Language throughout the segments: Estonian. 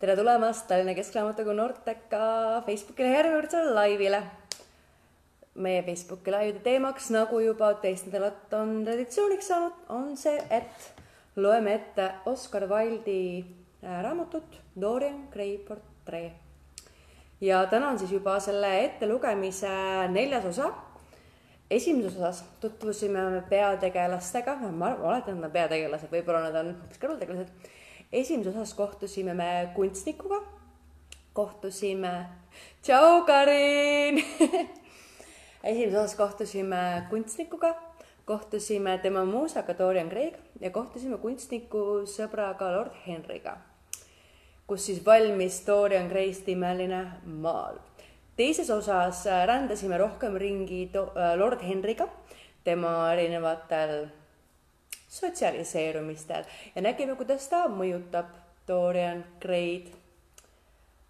tere tulemast Tallinna Keskraamatukogu Norteka Facebooki järjekordsele laivile. meie Facebooki laivide teemaks, nagu juba teist nädalat on traditsiooniks saanud, on see, et loeme ette Oscar Wilde'i äh, raamatut Dorian Gray portree. ja täna on siis juba selle ettelugemise neljas osa. esimeses osas tutvusime me peategelastega, ma oletan, et nad on peategelased, võib-olla nad on hoopis kõrvaltegelased esimeses osas kohtusime me kunstnikuga, kohtusime, tšau, Karin! Esimeses osas kohtusime kunstnikuga, kohtusime tema muusaga Dorian Gray'ga ja kohtusime kunstniku sõbraga Lord Henryga, kus siis valmis Dorian Gray'st imeline maal. teises osas rändasime rohkem ringi Lord Henryga, tema erinevatel sotsialiseerumistel ja nägime, kuidas ta mõjutab Dorian Gray'd.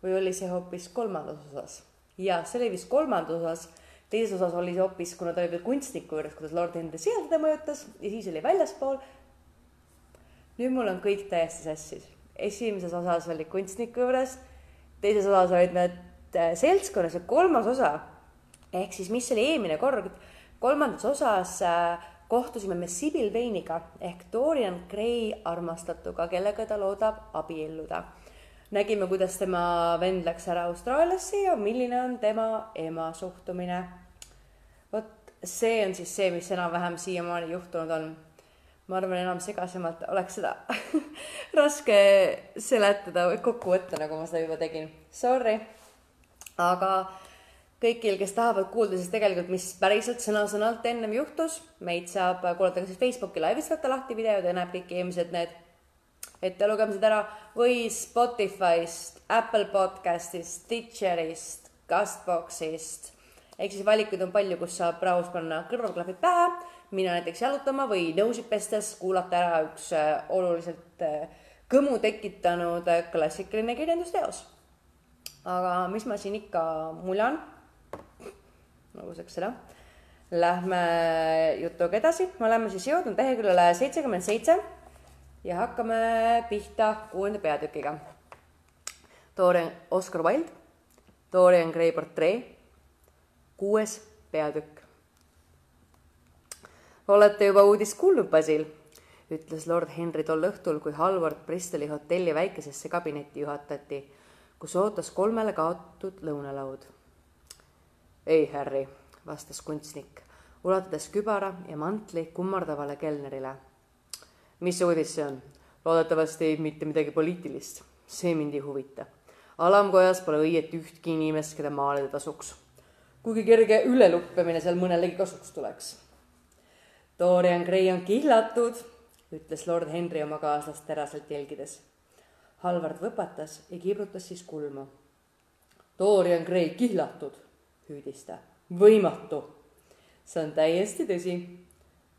või oli see hoopis kolmandas osas? ja see oli vist kolmandas osas, teises osas oli see hoopis, kuna ta oli veel kunstniku juures, kuidas Lord Henry seal teda mõjutas ja siis oli väljaspool. nüüd mul on kõik täiesti sassis. esimeses osas oli kunstniku juures, teises osas olid nad äh, seltskonnas ja kolmas osa ehk siis, mis oli eelmine kord, kolmandas osas äh, kohtusime me Sibyl Vane'iga ehk Dorian Gray armastatuga, kellega ta loodab abielluda. nägime, kuidas tema vend läks ära Austraaliasse ja milline on tema ema suhtumine. vot see on siis see, mis enam-vähem siiamaani juhtunud on. ma arvan, enam segasemalt oleks seda raske seletada või kokku võtta, nagu ma seda juba tegin. Sorry, aga kõigil, kes tahavad kuulda siis tegelikult, mis päriselt sõna-sõnalt ennem juhtus, meid saab kuulata ka siis Facebooki laivis, võtta lahti videod ja näeb kõik eelmised need ettelugemised ära või Spotify'st, Apple podcast'ist, Stitcherist, Castbox'ist. ehk siis valikuid on palju, kus saab rahus panna kõrvaklapid pähe, minna näiteks jalutama või nõusid pestes kuulata ära üks äh, oluliselt äh, kõmu tekitanud äh, klassikaline kirjandusteos. aga mis ma siin ikka muljan aluseks seda. Lähme jutuga edasi, me oleme siis jõudnud leheküljele seitsekümmend seitse ja hakkame pihta kuuenda peatükiga. Dorian, Oscar Wilde, Dorian Gray portree, kuues peatükk. olete juba uudist kuulnud, Basil? ütles lord Henry tol õhtul, kui Halvard Bristoli hotelli väikesesse kabinetti juhatati, kus ootas kolmele kaotud lõunalaud ei, Harry, vastas kunstnik, ulatades kübara ja mantli kummardavale kelnerile. mis uudis see on? loodetavasti mitte midagi poliitilist. see mind ei huvita. alamkojas pole õieti ühtki inimest, keda maalida tasuks. kuigi kerge üleluppamine seal mõnelegi kasuks tuleks. Dorian Gray on kihlatud, ütles lord Henry oma kaaslast teraselt jälgides. Halvard võpatas ja kibrutas siis kulmu. Dorian Gray kihlatud hüüdis ta. võimatu. see on täiesti tõsi.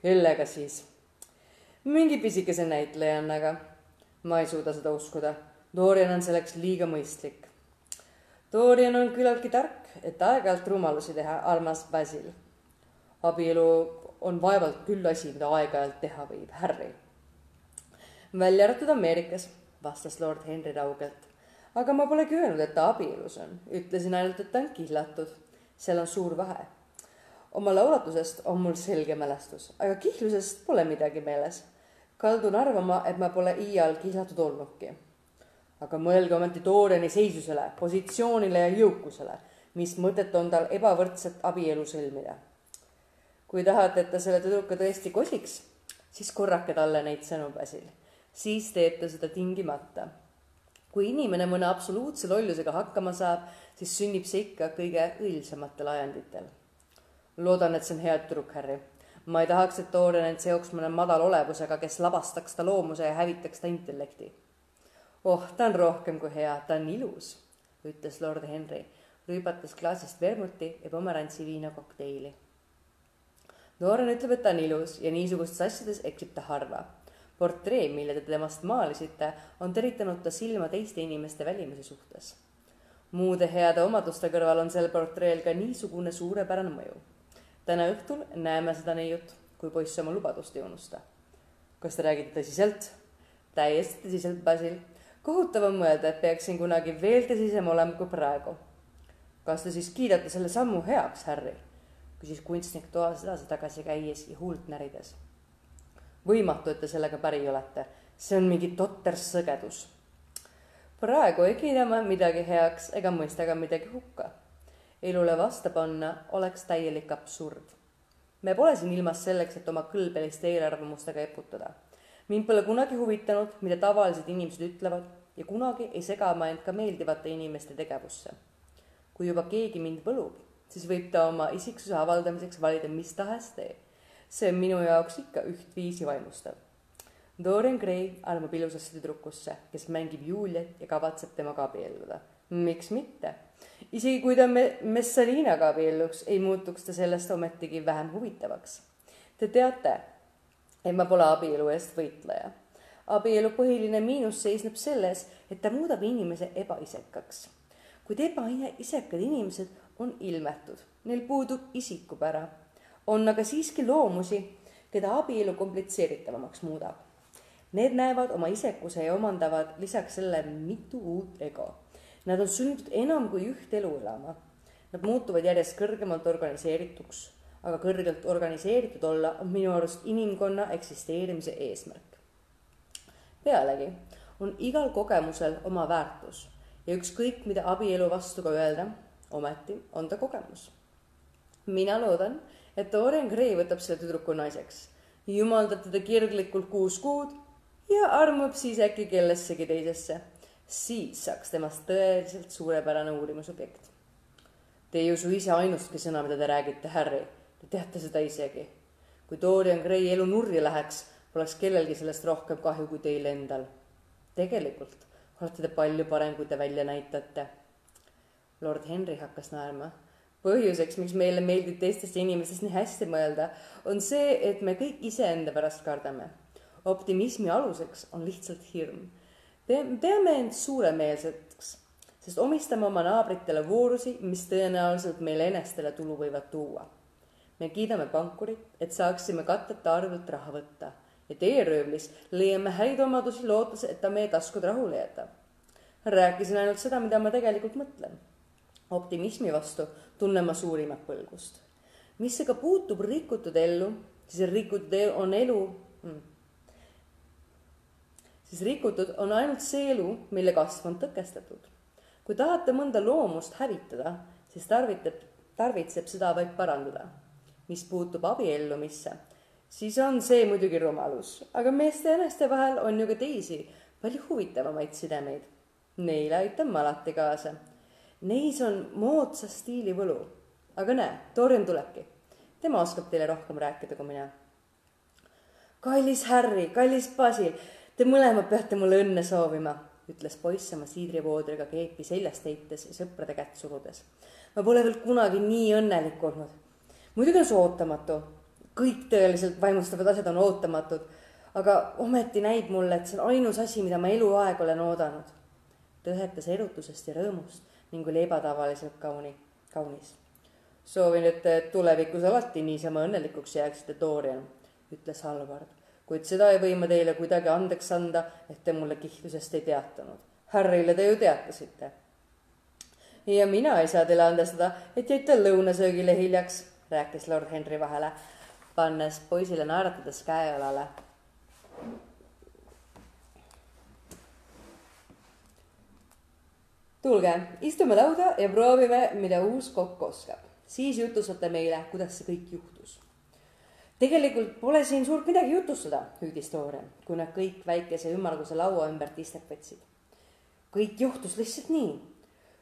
kellega siis? mingi pisikese näitlejannaga. ma ei suuda seda uskuda. Dorian on selleks liiga mõistlik. Dorian on küllaltki tark, et aeg-ajalt rumalusi teha, armas Basil. abielu on vaevalt küll asi, mida aeg-ajalt teha võib, Harry. välja arvatud Ameerikas, vastas lord Henry raugelt. aga ma polegi öelnud, et ta abielus on, ütlesin ainult, et ta on kihlatud seal on suur vahe. oma laulatusest on mul selge mälestus, aga kihlusest pole midagi meeles. kaldun arvama, et ma pole iial kihlatud olnudki. aga mõelge ometi Doriani seisusele, positsioonile ja jõukusele, mis mõtet on tal ebavõrdset abielu sõlmida. kui tahate, et ta selle tüdruka tõesti kosiks, siis korrake talle neid sõnu, Basil. siis teeb ta seda tingimata kui inimene mõne absoluutse lollusega hakkama saab, siis sünnib see ikka kõige õilsamatel ajenditel. loodan, et see on hea tüdruk, Harry. ma ei tahaks, et Dorian end seoks mõne madalolevusega, kes lavastaks ta loomuse ja hävitaks ta intellekti. oh, ta on rohkem kui hea, ta on ilus, ütles lord Henry, rüübates klaasist vermuti ja pomerantsi viina kokteili. Dorian ütleb, et ta on ilus ja niisugustes asjades eksib ta harva portree, mille te temast maalisite, on teritanud ta silma teiste inimeste välimuse suhtes. muude heade omaduste kõrval on sel portreel ka niisugune suurepärane mõju. täna õhtul näeme seda neiut, kui poiss oma lubadust ei unusta. kas te räägite tõsiselt? täiesti tõsiselt, Basil. kohutav on mõelda, et peaksin kunagi veel tõsisem olema kui praegu. kas te siis kiidate selle sammu heaks, Harry? küsis kunstnik toas edasi-tagasi käies ja huult närides. Võimatu, et te sellega päri olete. see on mingi totter sõgedus. praegu ei kiida ma midagi heaks ega mõista ka midagi hukka. elule vasta panna oleks täielik absurd. me pole siin ilmas selleks, et oma kõlbeliste eelarvamustega eputada mind pole kunagi huvitanud, mida tavalised inimesed ütlevad ja kunagi ei sega ma end ka meeldivate inimeste tegevusse. kui juba keegi mind võlub, siis võib ta oma isiksuse avaldamiseks valida mis tahes tee. See on minu jaoks ikka ühtviisi vaimustav. Dorian Gray armub ilusasse tüdrukusse, kes mängib Juliet ja kavatseb temaga abielluda. miks mitte? isegi kui ta me-, Messalinaga abielluks, ei muutuks ta sellest ometigi vähem huvitavaks. Te teate, et ma pole abielu eest võitleja. abielu põhiline miinus seisneb selles, et ta muudab inimese ebaisekaks. kuid ebaisekad inimesed on ilmetud, neil puudub isikupära. On aga siiski loomusi, keda abielu komplitseeritavamaks muudab. Need näevad oma isekuse ja omandavad lisaks sellele mitu uut ego. Nad on sunnitud enam kui üht elu elama. Nad muutuvad järjest kõrgemalt organiseerituks aga kõrgelt organiseeritud olla on minu arust inimkonna eksisteerimise eesmärk. pealegi on igal kogemusel oma väärtus ja ükskõik, mida abielu vastu ka öelda, ometi on ta kogemus. mina loodan, et Dorian Gray võtab selle tüdruku naiseks, jumaldab teda kirglikult kuus kuud ja armub siis äkki kellessegi teisesse. siis saaks temast tõeliselt suurepärane uurimusobjekt. Te ei usu ise ainustki sõna, mida te räägite, Harry Te teate seda isegi. kui Dorian Gray elu nurri läheks, poleks kellelgi sellest rohkem kahju kui teil endal. tegelikult olete te palju parem, kui te välja näitate. Lord Henry hakkas naerma. Põhjuseks, miks meile meeldib teistest inimestest nii hästi mõelda, on see, et me kõik iseenda pärast kardame. optimismi aluseks on lihtsalt hirm. peame end suuremeelseks, sest omistame oma naabritele voorusi, mis tõenäoliselt meile enestele tulu võivad tuua me kiidame pankurit, et saaksime katteta arvelt raha võtta ja teeröövlis leiame häid omadusi, lootes, et ta meie taskud rahule jätab. rääkisin ainult seda, mida ma tegelikult mõtlen. optimismi vastu tunnen ma suurimat põlgust. mis aga puutub rikutud ellu, siis rikutud on elu hmm., siis rikutud on ainult see elu, mille kasv on tõkestatud. kui tahate mõnda loomust hävitada, siis tarvitab, tarvitseb seda vaid parandada mis puutub abiellumisse, siis on see muidugi rumalus, aga meeste ja naiste vahel on ju ka teisi, palju huvitavamaid sidemeid. Neile aitan ma alati kaasa. Neis on moodsa stiili võlu. aga näe, Dorian tulebki. tema oskab teile rohkem rääkida kui mina. kallis Harry, kallis Basil, te mõlemad peate mulle õnne soovima, ütles poiss oma siidrivoodriga keepi seljast heites ja sõprade kätt surudes. ma pole veel kunagi nii õnnelik olnud muidugi on see ootamatu, kõik tõeliselt vaimustavad asjad on ootamatud, aga ometi näib mulle, et see on ainus asi, mida ma eluaeg olen oodanud. tõhetas erutusest ja rõõmust ning oli ebatavaliselt kauni, kaunis. soovin, et tulevikus alati niisama õnnelikuks jääksite, Dorian, ütles Halvard, kuid seda ei või ma teile kuidagi andeks anda, et te mulle kihtlusest ei teatanud. Harrile te ju teatasite ja mina ei saa teile andestada, et jäite lõunasöögile hiljaks rääkis lord Henry vahele, pannes poisile naeratades käe õlale. Tulge, istume lauda ja proovime, mida uus kokk oskab. siis jutustate meile, kuidas see kõik juhtus. tegelikult pole siin suurt midagi jutustada, hüüdis Dorian, kui nad kõik väikese ümmarguse laua ümbert istet võtsid. kõik juhtus lihtsalt nii.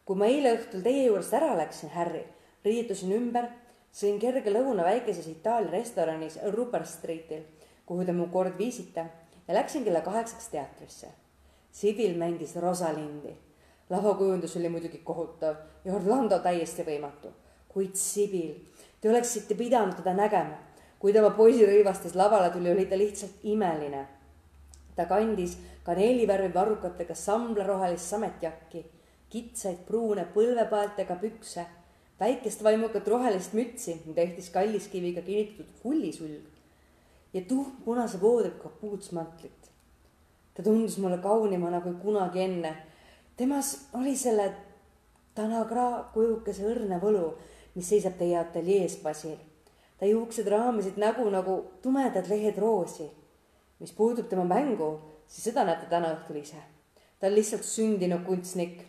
kui ma eile õhtul teie juurest ära läksin, Harry, riietusin ümber sõin kerge lõuna väikeses Itaalia restoranis Rupert Streetil, kuhu te mu kord viisite ja läksin kella kaheksaks teatrisse. Sibil mängis Rosalindi. Lavakujundus oli muidugi kohutav ja Orlando täiesti võimatu. kuid Sibil, te oleksite pidanud teda nägema. kui ta oma poisirõivastes lavale tuli, oli ta lihtsalt imeline. ta kandis kaneelivärvi varrukatega samblarohelist sametjakki, kitsaid pruune põlvepaeltega pükse väikest vaimukat rohelist mütsi, mida ehtis kalliskiviga kinnitatud hullisulg ja tuhmpunase voodriga kapuutsmantlit. ta tundus mulle kaunimana kui kunagi enne. Temas oli selle Tanagra kujukese õrne võlu, mis seisab teie ateljees, Basil. ta juuksed raamisid nägu nagu tumedad lehed roosi. mis puutub tema mängu, siis seda näete täna õhtul ise. ta on lihtsalt sündinud kunstnik.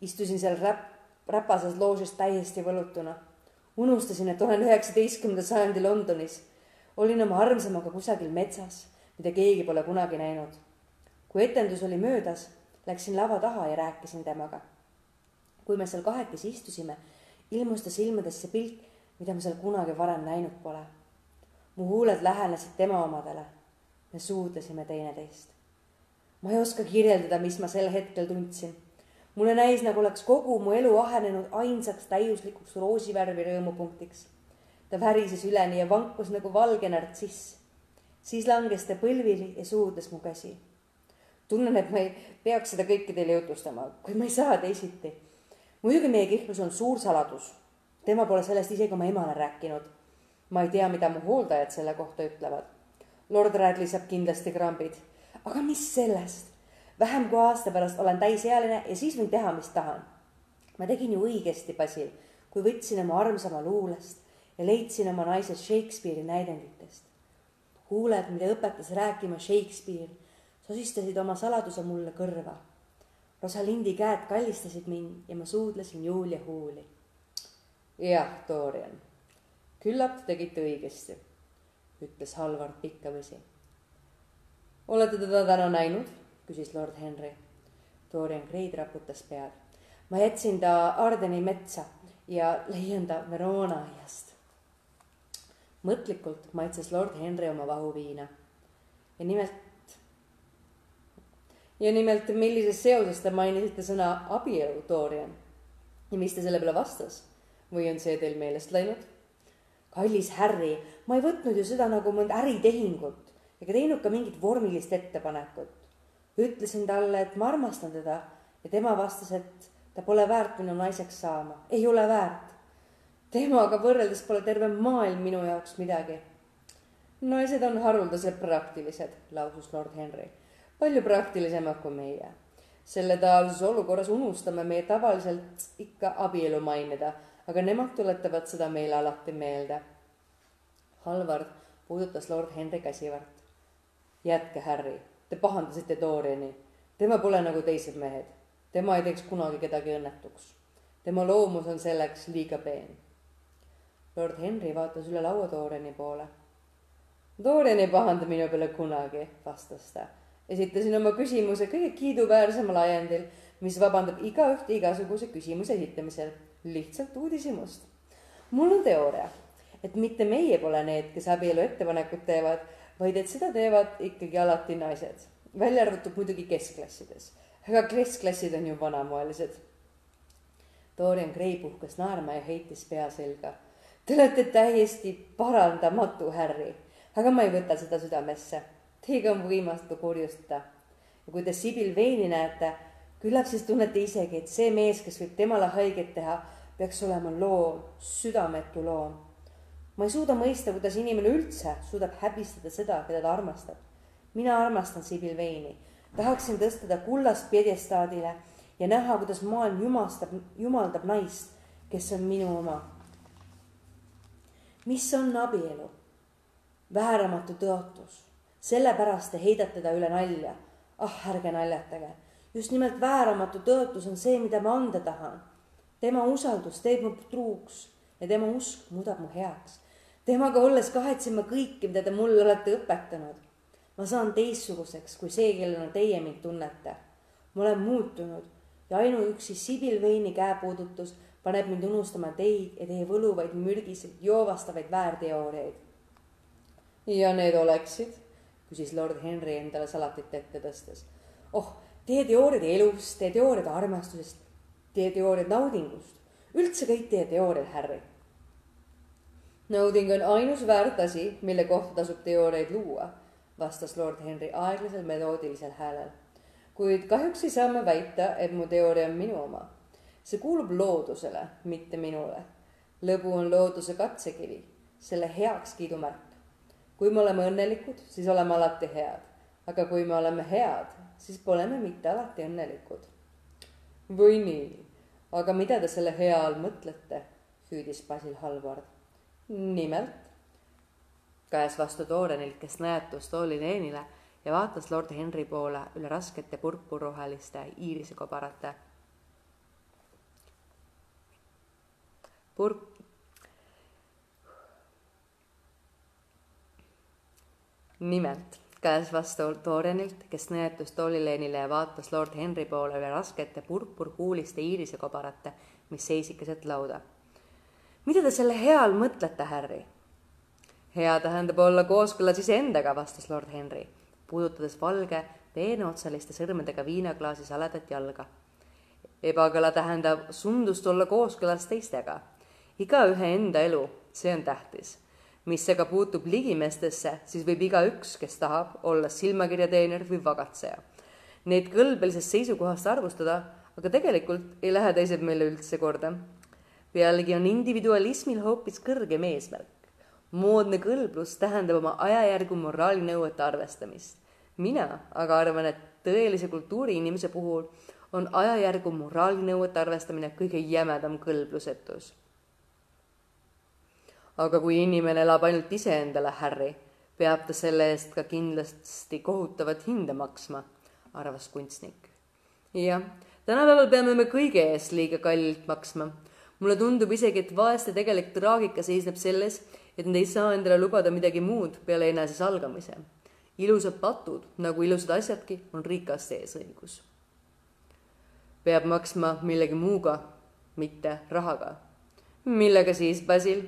istusin seal räpp, räpases loožis täiesti võlutuna. unustasin, et olen üheksateistkümnenda sajandi Londonis. olin oma armsamaga kusagil metsas, mida keegi pole kunagi näinud. kui etendus oli möödas, läksin lava taha ja rääkisin temaga. kui me seal kahekesi istusime, ilmus ta silmadesse pilt, mida ma seal kunagi varem näinud pole. mu huuled lähenesid tema omadele. me suudlesime teineteist. ma ei oska kirjeldada, mis ma sel hetkel tundsin mulle näis, nagu oleks kogu mu elu ahenenud ainsaks täiuslikuks roosivärvi rõõmupunktiks. ta värises üleni ja vankus nagu valge nartsiss. siis langes ta põlvili ja suudles mu käsi. Tunnen, et ma ei peaks seda kõike teile jutustama, kuid ma ei saa teisiti. muidugi meie kihlus on suur saladus. tema pole sellest isegi oma emale rääkinud. ma ei tea, mida mu hooldajad selle kohta ütlevad. lord Radley saab kindlasti krambid. aga mis sellest? vähem kui aasta pärast olen täisealine ja siis võin teha, mis tahan. ma tegin ju õigesti, Basil, kui võtsin oma armsama luulest ja leidsin oma naise Shakespeare'i näidenditest. huuled, mida õpetas rääkima Shakespeare, sosistasid oma saladuse mulle kõrva. Rosalindi käed kallistasid mind ja ma suudlesin Julia huuli. jah, Dorian, küllap te tegite õigesti, ütles Halvard pikkamisi. olete teda täna näinud? küsis lord Henry. Dorian Gray raputas pead. ma jätsin ta Ardeni metsa ja leian ta Verona aiast. mõtlikult maitses lord Henry oma vahuviina. ja nimelt, ja nimelt, millises seoses te mainisite sõna abielu, Dorian? ja mis ta selle peale vastas? või on see teil meelest läinud? kallis Harry, ma ei võtnud ju seda nagu mõnda äritehingut ega teinud ka mingit vormilist ettepanekut ütlesin talle, et ma armastan teda ja tema vastas, et ta pole väärt minu naiseks saama, ei ole väärt. temaga võrreldes pole terve maailm minu jaoks midagi. naised on haruldaselt praktilised, lausus lord Henry. Palju praktilisemad kui meie. selle taolises olukorras unustame me tavaliselt ikka abielu mainida, aga nemad tuletavad seda meile alati meelde. Halvard puudutas lord Henry käsivart. jätke, Harry Te pahandasite Doriani. tema pole nagu teised mehed. tema ei teeks kunagi kedagi õnnetuks. tema loomus on selleks liiga peen. lord Henry vaatas üle laua Doriani poole. Dorian ei pahanda minu peale kunagi, vastas ta. Esitasin oma küsimuse kõige kiiduväärsemal ajendil, mis vabandab igaühte igasuguse küsimuse esitamisel. lihtsalt uudishimust. mul on teooria, et mitte meie pole need, kes abielu ettepanekut teevad vaid et seda teevad ikkagi alati naised, välja arvatud muidugi keskklassides. aga keskklassid on ju vanamoelised. Dorian Gray puhkas naerma ja heitis pea selga. Te olete täiesti parandamatu, Harry, aga ma ei võta seda südamesse. Teiega on võimatu kurjustada. ja kui te Sibyl Vane'i näete, küllap siis tunnete isegi, et see mees, kes võib temale haiget teha, peaks olema loom, südametu loom ma ei suuda mõista, kuidas inimene üldse suudab häbistada seda, keda ta armastab. mina armastan Sibyl Vane'i, tahaksin tõsta ta kullast pjedestaadile ja näha, kuidas maailm jumastab, jumaldab naist, kes on minu oma. mis on abielu? vääramatu tõotus, sellepärast te heidate ta üle nalja. ah, ärge naljatage, just nimelt vääramatu tõotus on see, mida ma anda tahan. tema usaldus teeb mu truuks ja tema usk muudab mu heaks temaga olles kahetsen ma kõike, mida te mulle olete õpetanud. ma saan teistsuguseks kui see, kellena teie mind tunnete. ma olen muutunud ja ainuüksi Sibyl Veini käepuudutus paneb mind unustama teid ja teie võluvaid mürgiseid joovastavaid väärteooriaid. ja need oleksid, küsis lord Henry endale salatit ette tõstes. oh, teie teooriad elust, teie teooriad armastusest, teie teooriad naudingust, üldse kõik teie teooriad, Harry Nauding on ainus väärt asi, mille kohta tasub teooriaid luua, vastas lord Henry aeglasel meloodilisel häälel. kuid kahjuks ei saa ma väita, et mu teooria on minu oma. see kuulub loodusele, mitte minule. lõbu on looduse katsekivi, selle heakskiidu märk. Kui me oleme õnnelikud, siis oleme alati head. aga kui me oleme head, siis pole me mitte alati õnnelikud. või nii, aga mida te selle hea all mõtlete? hüüdis Basil Halvard. nimelt, käes vastu toorenilt, kes näetus tooli Leenile ja vaatas lord Henry poole üle raskete purpurroheliste iirisekobarate. Purp-, nimelt käes vastu Dorianilt, kes nõetus toolileenile ja vaatas lord Henry poole üle raskete purpurhuuliste iirisekobarate, mis seisid keset lauda. mida te selle hea all mõtlete, Harry? hea tähendab olla kooskõlas iseendaga, vastas lord Henry, puudutades valge peeneotsaliste sõrmedega viinaklaasi saledat jalga. ebakõla tähendab sundust olla kooskõlas teistega. igaühe enda elu, see on tähtis mis aga puutub ligimeestesse, siis võib igaüks, kes tahab, olla silmakirjateener või vagatseja. Neid kõlbelisest seisukohast arvustada, aga tegelikult ei lähe teised meile üldse korda. pealegi on individualismil hoopis kõrgem eesmärk. moodne kõlblus tähendab oma ajajärgu moraalinõuete arvestamist. mina aga arvan, et tõelise kultuuriinimese puhul on ajajärgu moraalinõuete arvestamine kõige jämedam kõlblusetus aga kui inimene elab ainult iseendale, Harry, peab ta selle eest ka kindlasti kohutavat hinda maksma, arvas kunstnik. jah, tänapäeval peame me kõige eest liiga kallilt maksma. mulle tundub isegi, et vaeste tegelik traagika seisneb selles, et nad ei saa endale lubada midagi muud peale enese salgamise. ilusad patud, nagu ilusad asjadki, on rikaste eesõigus. peab maksma millegi muuga, mitte rahaga. millega siis, Basil?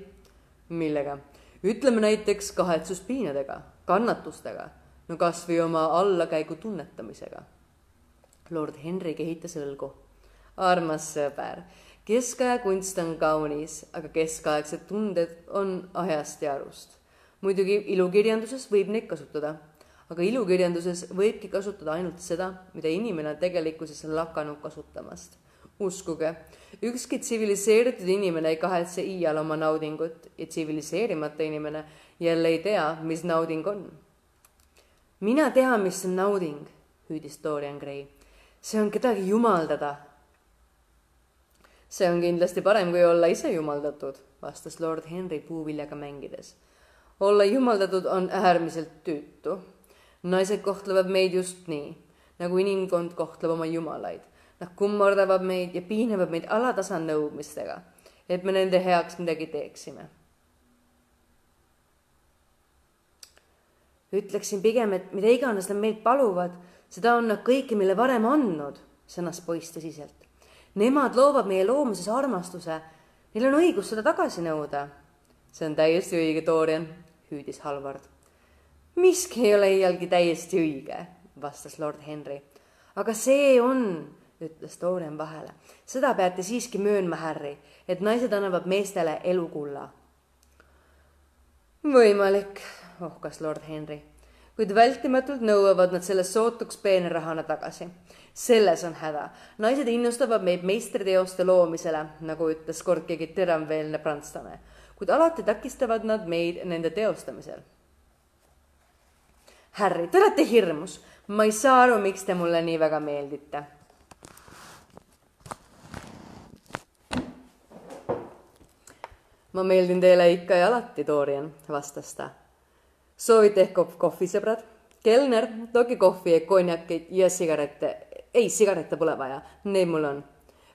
Millega? ütleme näiteks kahetsuspiinadega, kannatustega, no kas või oma allakäigu tunnetamisega. lord Henry kehitas õlgu. armas sõber, keskaja kunst on kaunis, aga keskaegsed tunded on ajast ja arust. muidugi ilukirjanduses võib neid kasutada, aga ilukirjanduses võibki kasutada ainult seda, mida inimene tegelikkuses on lakanud kasutamast uskuge, ükski tsiviliseeritud inimene ei kahetse iial oma naudingut ja tsiviliseerimata inimene jälle ei tea, mis nauding on. mina tean, mis on nauding, hüüdis Dorian Gray. see on kedagi jumaldada. see on kindlasti parem, kui olla ise jumaldatud, vastas lord Henry puuviljaga mängides. olla jumaldatud on äärmiselt tüütu. naised kohtlevad meid just nii, nagu inimkond kohtleb oma jumalaid Nad kummardavad meid ja piinavad meid alatasa nõudmistega, et me nende heaks midagi teeksime. ütleksin pigem, et mida iganes nad meilt paluvad, seda on nad kõike meile varem andnud, sõnas poiss tõsiselt. Nemad loovad meie loomises armastuse, neil on õigus seda tagasi nõuda. see on täiesti õige, Dorian, hüüdis Halvard. miski ei ole iialgi täiesti õige, vastas lord Henry. aga see on ütles Dorian vahele. seda peate siiski möönma, Harry, et naised annavad meestele elukulla. võimalik, ohkas lord Henry, kuid vältimatult nõuavad nad selle sootuks peenrahana tagasi. selles on häda. naised innustavad meid meistriteoste loomisele, nagu ütles kord keegi teravmeelne prantslane, kuid alati takistavad nad meid nende teostamisel. Harry, te olete hirmus. ma ei saa aru, miks te mulle nii väga meeldite ma meeldin teile ikka ja alati, Dorian, vastas ta. soovite ehk kohvi, sõbrad? kelner, tooge kohvi ja konjakit ja sigarette. ei, sigarette pole vaja, need mul on.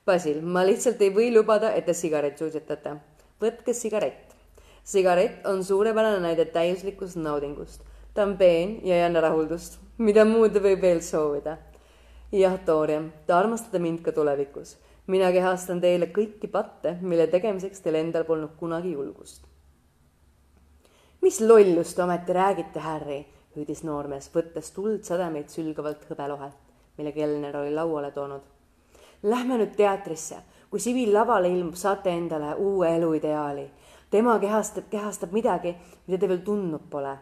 Basil, ma lihtsalt ei või lubada, et te sigaret suitsetate. võtke sigarett. sigarett on suurepärane näide täiuslikust naudingust. ta on peen ja ei anna rahuldust. mida muud võib veel soovida? jah, Dorian, te armastate mind ka tulevikus mina kehastan teile kõiki patte, mille tegemiseks teil endal polnud kunagi julgust. mis lollust ometi räägite, Harry, hüüdis noormees, võttes tuldsademeid sülgavalt hõbelohelt, mille kelner oli lauale toonud. Lähme nüüd teatrisse, kui Sibil lavale ilmub, saate endale uue eluideaali. tema kehastab, kehastab midagi, mida te veel tundnud pole.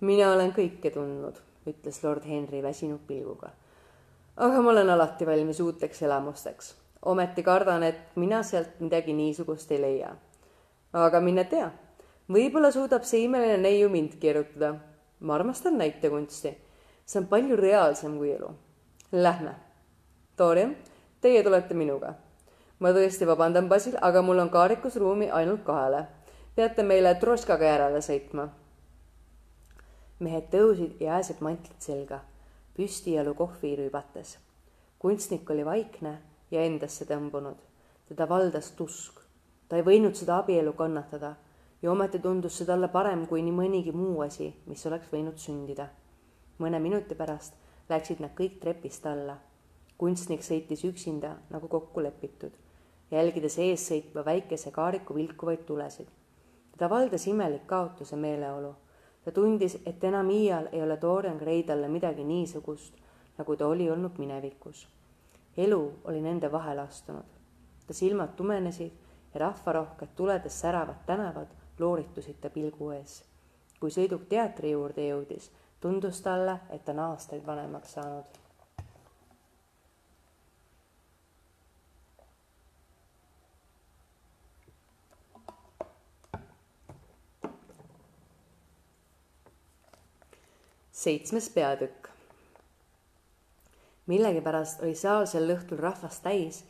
mina olen kõike tundnud, ütles lord Henry väsinud pilguga aga ma olen alati valmis uuteks elamusteks. ometi kardan, et mina sealt midagi niisugust ei leia. aga mine tea, võib-olla suudab see imeline neiu mind keerutada. ma armastan näitekunsti. see on palju reaalsem kui elu. Lähme. Dorian, teie tulete minuga. ma tõesti vabandan, Basil, aga mul on kaarikus ruumi ainult kahele. peate meile troškaga järele sõitma. mehed tõusid ja ajasid mantlid selga, püstijalu kohvi rüübates. kunstnik oli vaikne ja endasse tõmbunud. teda valdas tusk. ta ei võinud seda abielu kannatada ja ometi tundus see talle parem kui nii mõnigi muu asi, mis oleks võinud sündida mõne minuti pärast läksid nad kõik trepist alla. kunstnik sõitis üksinda nagu kokku lepitud, jälgides ees sõitva väikese kaariku vilkuvaid tulesid. teda valdas imelik kaotuse meeleolu. Ta tundis, et enam iial ei ole Dorian Gray talle midagi niisugust, nagu ta oli olnud minevikus. elu oli nende vahele astunud. ta silmad tumenesid ja rahvarohked tuledes säravad tänavad looritusid ta pilgu ees. kui sõiduk teatri juurde jõudis tundus talle, et on aastaid vanemaks saanud. Seitsmes peatükk. millegipärast oli saal sel õhtul rahvast täis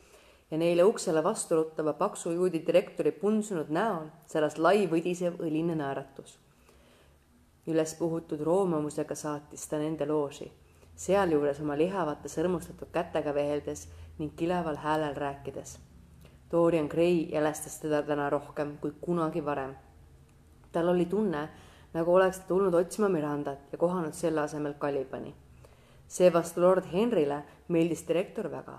ja neile uksele vastu ruttava paksu juudi direktori punsunud näol säras lai võdisev õline naeratus üles puhutud roomamusega saatis ta nende looži, sealjuures oma lihavate sõrmustatud kätega veheldes ning kileval häälel rääkides. Dorian Gray jälestas teda täna rohkem kui kunagi varem. tal oli tunne, nagu oleks ta tulnud otsima Mirandat ja kohanud selle asemel Calibani. seevastu lord Henryle meeldis direktor väga.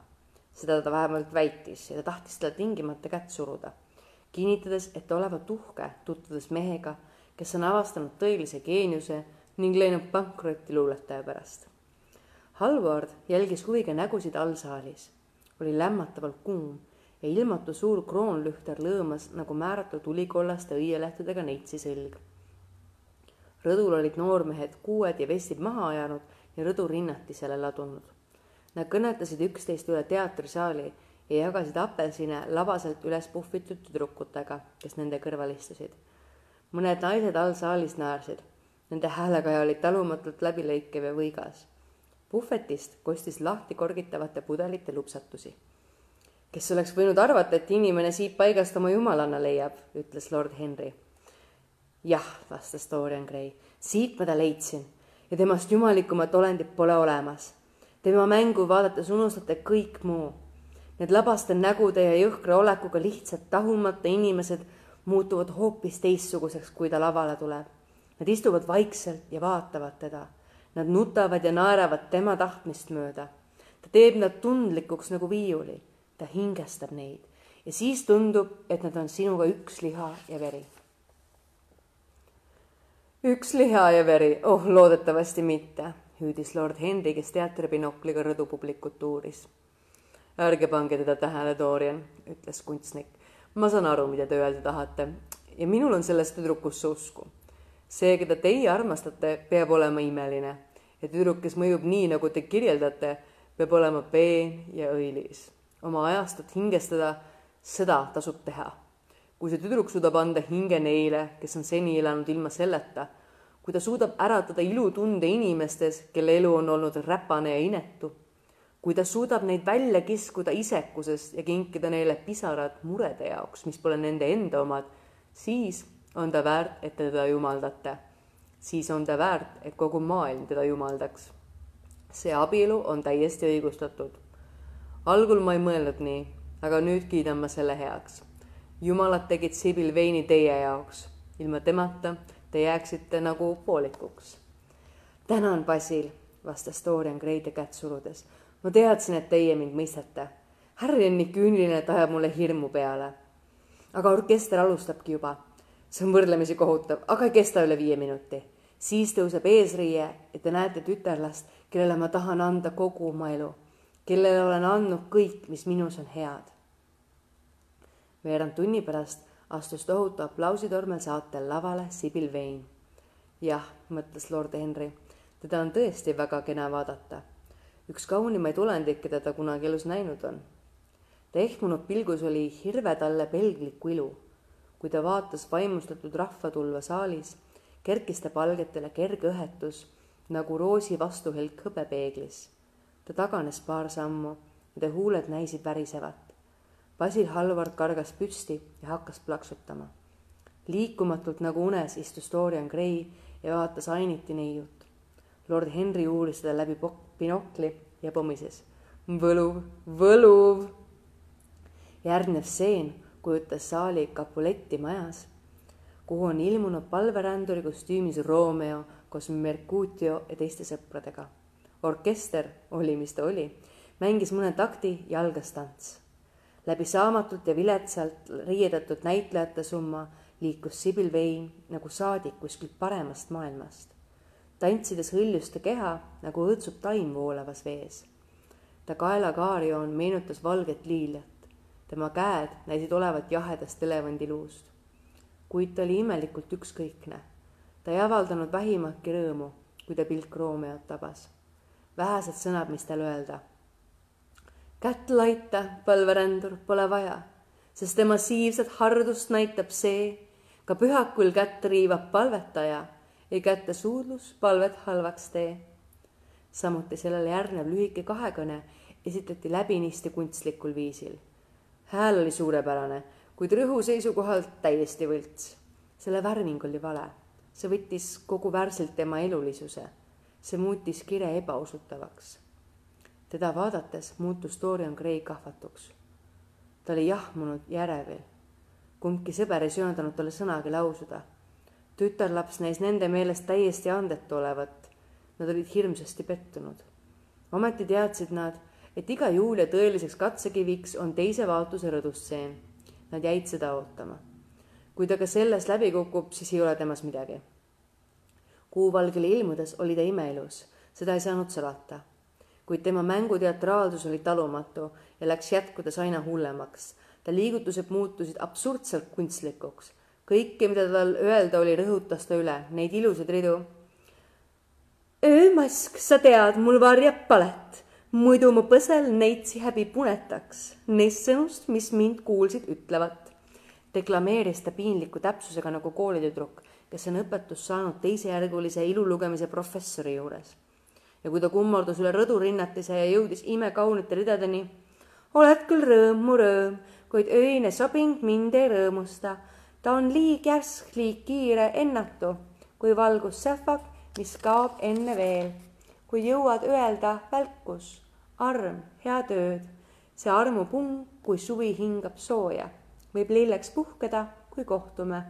seda ta vähemalt väitis ja ta tahtis talle tingimata kätt suruda, kinnitades, et olevat uhke, tutvudes mehega kes on avastanud tõelise geeniuse ning läinud pankrotti luuletaja pärast. Halvard jälgis huviga nägusid allsaalis. oli lämmatavalt kuum ja ilmatu suur kroonlühter lõõmas nagu määratud tulikollaste õielehtedega neitsi selg. Rõdul olid noormehed kuued ja vestid maha ajanud ja rõdu rinnatisele ladunud. Nad kõnetasid üksteist üle teatrisaali ja jagasid apelsine labaselt üles puhvitud tüdrukutega, kes nende kõrval istusid mõned naised all saalis naersid. Nende häälekaja oli talumatult läbilõikev ja võigas. puhvetist kostis lahti korgitavate pudelite lupsatusi. kes oleks võinud arvata, et inimene siit paigast oma jumalanna leiab, ütles lord Henry. Jah, vastas Dorian Gray, siit ma ta leidsin ja temast jumalikumat olendit pole olemas. tema mängu vaadates unustate kõik muu. Need labaste nägude ja jõhkra olekuga lihtsalt tahumata inimesed muutuvad hoopis teistsuguseks, kui ta lavale tuleb. Nad istuvad vaikselt ja vaatavad teda. Nad nutavad ja naeravad tema tahtmist mööda. ta teeb nad tundlikuks nagu viiuli. ta hingestab neid ja siis tundub, et nad on sinuga üks liha ja veri. Üks liha ja veri, oh loodetavasti mitte, hüüdis lord Henry, kes teatribinokliga rõdupublikut uuris. ärge pange teda tähele, Dorian, ütles kunstnik ma saan aru, mida te öelda tahate ja minul on sellest tüdrukusse usku. see, keda teie armastate, peab olema imeline ja tüdruk, kes mõjub nii, nagu te kirjeldate, peab olema peen ja õilis. oma ajastut hingestada, seda tasub teha. Kui see tüdruk suudab anda hinge neile, kes on seni elanud ilma selleta, kui ta suudab äratada ilutunde inimestes, kelle elu on olnud räpane ja inetu kui ta suudab neid välja kiskuda isekusest ja kinkida neile pisarad murede jaoks, mis pole nende enda omad, siis on ta väärt, et te teda jumaldate. siis on ta väärt, et kogu maailm teda jumaldaks. see abielu on täiesti õigustatud. algul ma ei mõelnud nii, aga nüüd kiidan ma selle heaks. Jumalad tegid Sibil veini teie jaoks. ilma temata te jääksite nagu poolikuks. tänan, Basil, vastas Dorian Gray'de kätt surudes ma teadsin, et teie mind mõistate. Harry on nii küüniline, et ajab mulle hirmu peale. aga orkester alustabki juba. see on võrdlemisi kohutav, aga ei kesta üle viie minuti. siis tõuseb eesriie ja te näete tütarlast, kellele ma tahan anda kogu oma elu, kellele olen andnud kõik, mis minus on head. Veerand tunni pärast astus tohutu aplausitormel saatel lavale Sibyl Vane. jah, mõtles lord Henry, teda on tõesti väga kena vaadata üks kaunimaid olendeid, keda ta kunagi elus näinud on. ta ehmunud pilgus oli hirve talle pelglikku ilu. kui ta vaatas vaimustatud rahvatulva saalis, kerkis ta palgetele kerge õhetus nagu roosi vastuhelk hõbepeeglis. ta taganes paar sammu ja ta huuled näisid värisevat. Basil Halvard kargas püsti ja hakkas plaksutama. liikumatult nagu unes istus Dorian Gray ja vaatas ainiti neiut. lord Henry uuris teda läbi binokli ja pomises. võluv, võluv. järgnev stseen kujutas saali Capuletti majas, kuhu on ilmunud palveränduri kostüümis Romeo koos Mercutio ja teiste sõpradega. orkester oli, mis ta oli, mängis mõne takti ja algas tants. Läbi saamatult ja viletsalt riiedatud näitlejate summa liikus Sibyl Vein nagu saadik kuskilt paremast maailmast. tantsides hõljus ta keha nagu õõtsub taim voolavas vees. ta kaelakaarjoon meenutas valget liiliat. tema käed näisid olevat jahedast elevandiluust. kuid ta oli imelikult ükskõikne. ta ei avaldanud vähimatki rõõmu, kui ta pilk Romeot tabas. vähesed sõnad, mis tal öelda. Kätt laita, palverändur, pole vaja sest tema siivset hardust näitab see, ka pühakul kätt riivab palvetaja ja kätte suudlus palvet halvaks tee. samuti sellele järgnev lühike kahekõne esitati läbinisti kunstlikul viisil. hääl oli suurepärane, kuid rõhu seisukohalt täiesti võlts. selle värving oli vale, see võttis kogu värsilt tema elulisuse. see muutis kire ebausutavaks. Teda vaadates muutus Dorian Gray kahvatuks. ta oli jahmunud ja ärevil kumbki sõber ei söandanud talle sõnagi lausuda. tütarlaps näis nende meelest täiesti andetu olevat. Nad olid hirmsasti pettunud. ometi teadsid nad, et iga Julia tõeliseks katsekiviks on teise vaatuse rõdustseen. Nad jäid seda ootama. kui ta ka selles läbi kukub, siis ei ole temas midagi. kuuvalgele ilmudes oli ta imeilus, seda ei saanud salata. Kuid tema mänguteatraalsus oli talumatu ja läks jätkudes aina hullemaks ta liigutused muutusid absurdselt kunstlikuks. kõike, mida tal öelda oli, rõhutas ta üle, neid ilusaid ridu. öömask, sa tead, mul varjab palet, muidu mu põsel neitsi häbi punetaks, neist sõnust, mis mind kuulsid, ütlevat. deklameeris ta piinliku täpsusega nagu koolitüdruk, kes on õpetust saanud teisejärgulise ilulugemise professori juures. Ja kui ta kummardus üle rõdurinnatise ja jõudis imekaunite ridadeni, oled küll rõõm, mu rõõm kuid öine sobing mind ei rõõmusta. ta on liig järsk, liig kiire, ennatu, kui valgussähvak, mis kaob enne veel. kui jõuad öelda välkus, arm, head ööd, see armupung, kui suvi hingab sooja, võib lilleks puhkeda, kui kohtume.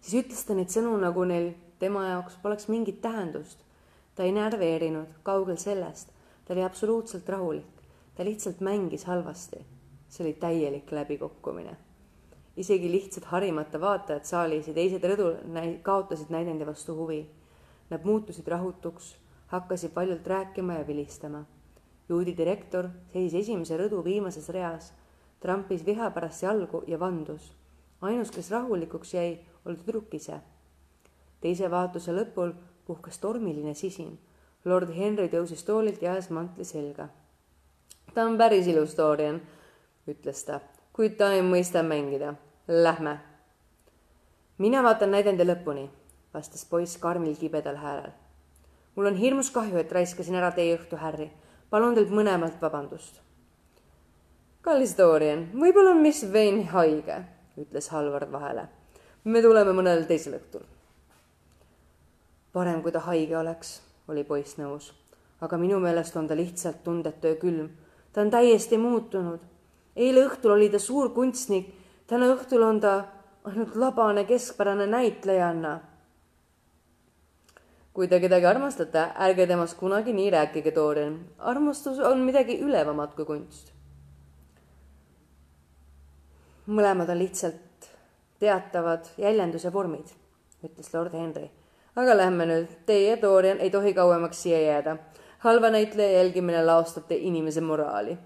siis ütles ta neid sõnu, nagu neil tema jaoks poleks mingit tähendust. Ta ei närveerinud, kaugel sellest, ta oli absoluutselt rahulik, ta lihtsalt mängis halvasti see oli täielik läbikukkumine. isegi lihtsalt harimata vaatajad saalis ja teised rõdul näi-, kaotasid näidendi vastu huvi. Nad muutusid rahutuks, hakkasid paljult rääkima ja vilistama. juudi direktor seisis esimese rõdu viimases reas, trampis viha pärast jalgu ja vandus. ainus, kes rahulikuks jäi, oli tüdruk ise. teise vaatuse lõpul puhkes tormiline sisin. lord Henry tõusis toolilt ja ajas mantli selga. ta on päris ilus, Dorian ütles ta, kuid ta ei mõista mängida. Lähme. mina vaatan näidendi lõpuni, vastas poiss karmil kibedal häälel. mul on hirmus kahju, et raiskasin ära teie õhtu, Harry. palun teilt mõlemalt vabandust. kallis Dorian, võib-olla on Miss Vane haige, ütles Halvard vahele. me tuleme mõnel teisel õhtul. Parem, kui ta haige oleks, oli poiss nõus. aga minu meelest on ta lihtsalt tundetu ja külm. ta on täiesti muutunud eile õhtul oli ta suur kunstnik, täna õhtul on ta ainult labane keskpärane näitlejanna. kui te kedagi armastate, ärge temast kunagi nii rääkige, Dorian. armastus on midagi ülevamat kui kunst. mõlemad on lihtsalt teatavad jäljenduse vormid, ütles lord Henry. Aga lähme nüüd, teie, Dorian, ei tohi kauemaks siia jääda. halva näitleja jälgimine laostab te inimese moraali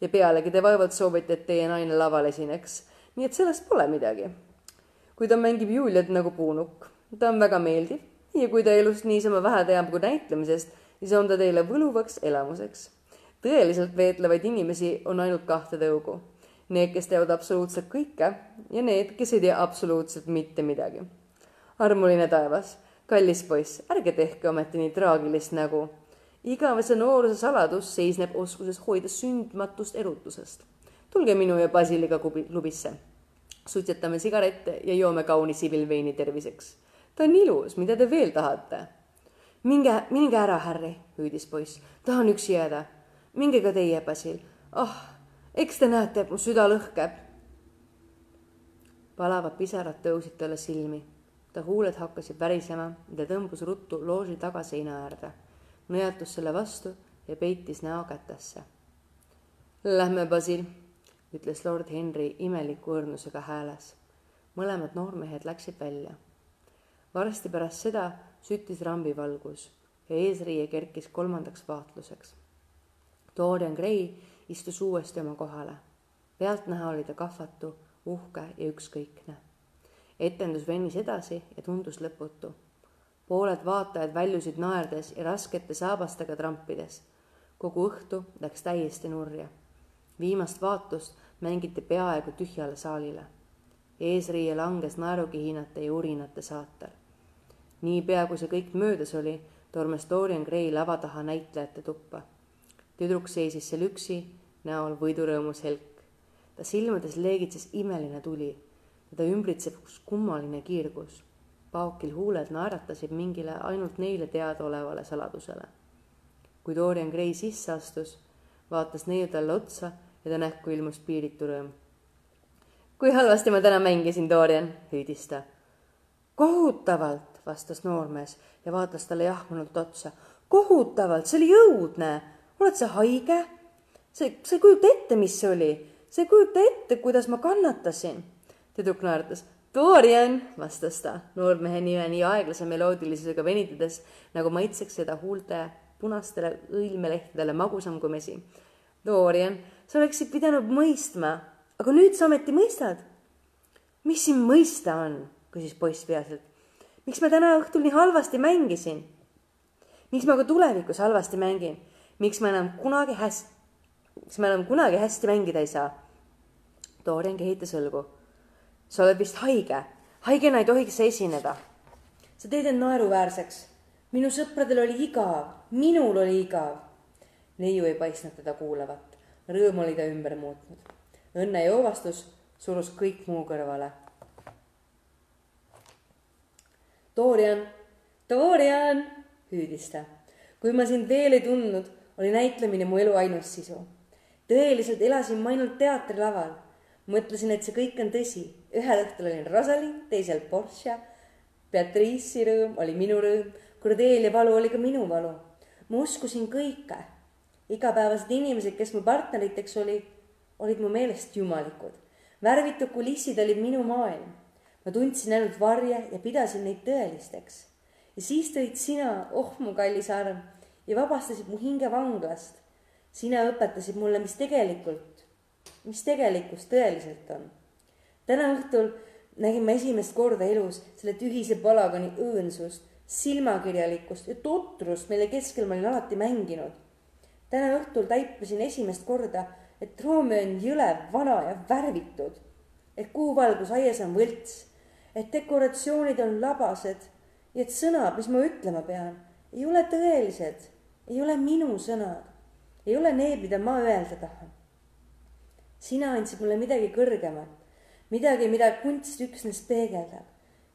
ja pealegi te vaevalt soovite, et teie naine laval esineks. nii et sellest pole midagi. kui ta mängib Juliat nagu puunukk, ta on väga meeldiv ja kui ta elust niisama vähe teab kui näitlemisest, siis on ta teile võluvaks elamuseks. tõeliselt veetlevaid inimesi on ainult kahte tõugu. Need, kes teavad absoluutselt kõike ja need, kes ei tea absoluutselt mitte midagi. armuline taevas, kallis poiss, ärge tehke ometi nii traagilist nägu. igavese nooruse saladus seisneb oskuses hoida sündmatust erutusest. tulge minu ja Basiliga klubisse. suitsetame sigarette ja joome kauni sibilveini terviseks. ta on ilus, mida te veel tahate? minge, minge ära, Harry, hüüdis poiss. tahan üksi jääda. minge ka teie, Basil. ah, eks te näete, et mu süda lõhkeb. palavad pisarad tõusid talle silmi ta huuled hakkasid värisema ja ta tõmbus ruttu looži tagaseina äärde, nõjatus selle vastu ja peitis näo kätesse. Lähme, Basil, ütles lord Henry imeliku õrnusega hääles. mõlemad noormehed läksid välja. varsti pärast seda süttis rambivalgus ja eesriie kerkis kolmandaks vaatluseks. Dorian Gray istus uuesti oma kohale. pealtnäha oli ta kahvatu, uhke ja ükskõikne etendus venis edasi ja tundus lõputu. pooled vaatajad väljusid naerdes ja raskete saabastega trampides. kogu õhtu läks täiesti nurja. viimast vaatust mängiti peaaegu tühjale saalile. eesriie langes naerukihinate ja urinate saatel. niipea, kui see kõik möödas oli, tormas Dorian Gray lava taha näitlejate tuppa. tüdruk seisis seal üksi, näol võidurõõmus helk. ta silmades leegitses imeline tuli teda ümbritseb üks kummaline kiirgus. paokil huuled naeratasid mingile ainult neile teadaolevale saladusele. kui Dorian Gray sisse astus, vaatas neiu talle otsa ja ta näkku ilmus piiritu rõõm. kui halvasti ma täna mängisin, Dorian, hüüdis ta. kohutavalt, vastas noormees ja vaatas talle jahmunult otsa. kohutavalt, see oli õudne. oled sa haige? see, sa ei kujuta ette, mis see oli. sa ei kujuta ette, kuidas ma kannatasin tüdruk naeratas. Dorian, vastas ta noormehe nime nii aeglase meloodilisusega venitades, nagu maitseks seda huulte punastele õilmelehtedele magusam kui mesi. Dorian, sa oleksid pidanud mõistma, aga nüüd sa ometi mõistad. mis siin mõista on, küsis poiss peaselt. miks ma täna õhtul nii halvasti mängisin? miks ma ka tulevikus halvasti mängin? miks ma enam kunagi hästi, miks ma enam kunagi hästi mängida ei saa? Dorian kehitas õlgu sa oled vist haige, haigena ei tohiks sa esineda. sa teed end naeruväärseks. minu sõpradel oli igav, minul oli igav. neiu ei paistnud teda kuulavat, rõõm oli ta ümber muutnud. õnne joovastus surus kõik muu kõrvale. Dorian, Dorian, hüüdis ta. kui ma sind veel ei tundnud, oli näitlemine mu elu ainus sisu. tõeliselt elasin ma ainult teatrilaval mõtlesin, et see kõik on tõsi. Ühel õhtul olin Rosalind, teisel Portia. Beatrice'i rõõm oli minu rõõm, Cordelia valu oli ka minu valu. ma uskusin kõike. igapäevased inimesed, kes mu partneriteks olid, olid mu meelest jumalikud. värvitud kulissid olid minu maailm. ma tundsin ainult varje ja pidasin neid tõelisteks. ja siis tõid sina, oh mu kallis arm, ja vabastasid mu hinge vanglast. sina õpetasid mulle, mis tegelikult mis tegelikkus tõeliselt on. Täna õhtul nägin ma esimest korda elus selle tühise palagani õõnsust, silmakirjalikkust ja totrust, mille keskel ma olin alati mänginud. täna õhtul taipasin esimest korda, et Romeo on jõle, vana ja värvitud. et kuuvalgus aias on võlts, et dekoratsioonid on labased ja et sõnad, mis ma ütlema pean, ei ole tõelised, ei ole minu sõnad, ei ole need, mida ma öelda tahan sina andsid mulle midagi kõrgemat, midagi, mida kunst üksnes peegeldab.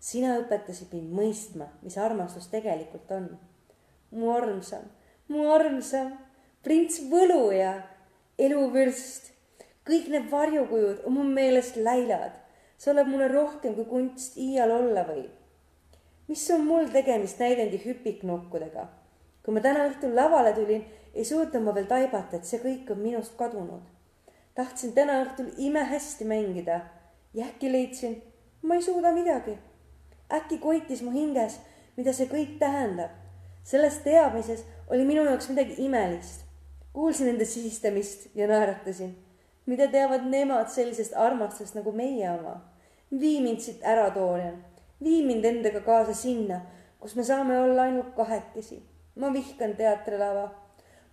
sina õpetasid mind mõistma, mis armastus tegelikult on. mu armsam, mu armsam, prints Võluja, eluvürst, kõik need varjukujud on mu meelest läilad. sa oled mulle rohkem, kui kunst iial olla võib. mis on mul tegemist näidendi hüpiknokkudega? kui ma täna õhtul lavale tulin, ei suutnud ma veel taibata, et see kõik on minust kadunud tahtsin täna õhtul imehästi mängida ja äkki leidsin, ma ei suuda midagi. äkki koitis mu hinges, mida see kõik tähendab. selles teadmises oli minu jaoks midagi imelist. kuulsin nende sisistamist ja naeratasin. mida teavad nemad sellisest armastusest nagu meie oma? vii mind siit ära, Dorian. vii mind endaga kaasa sinna, kus me saame olla ainult kahekesi. ma vihkan teatrilava.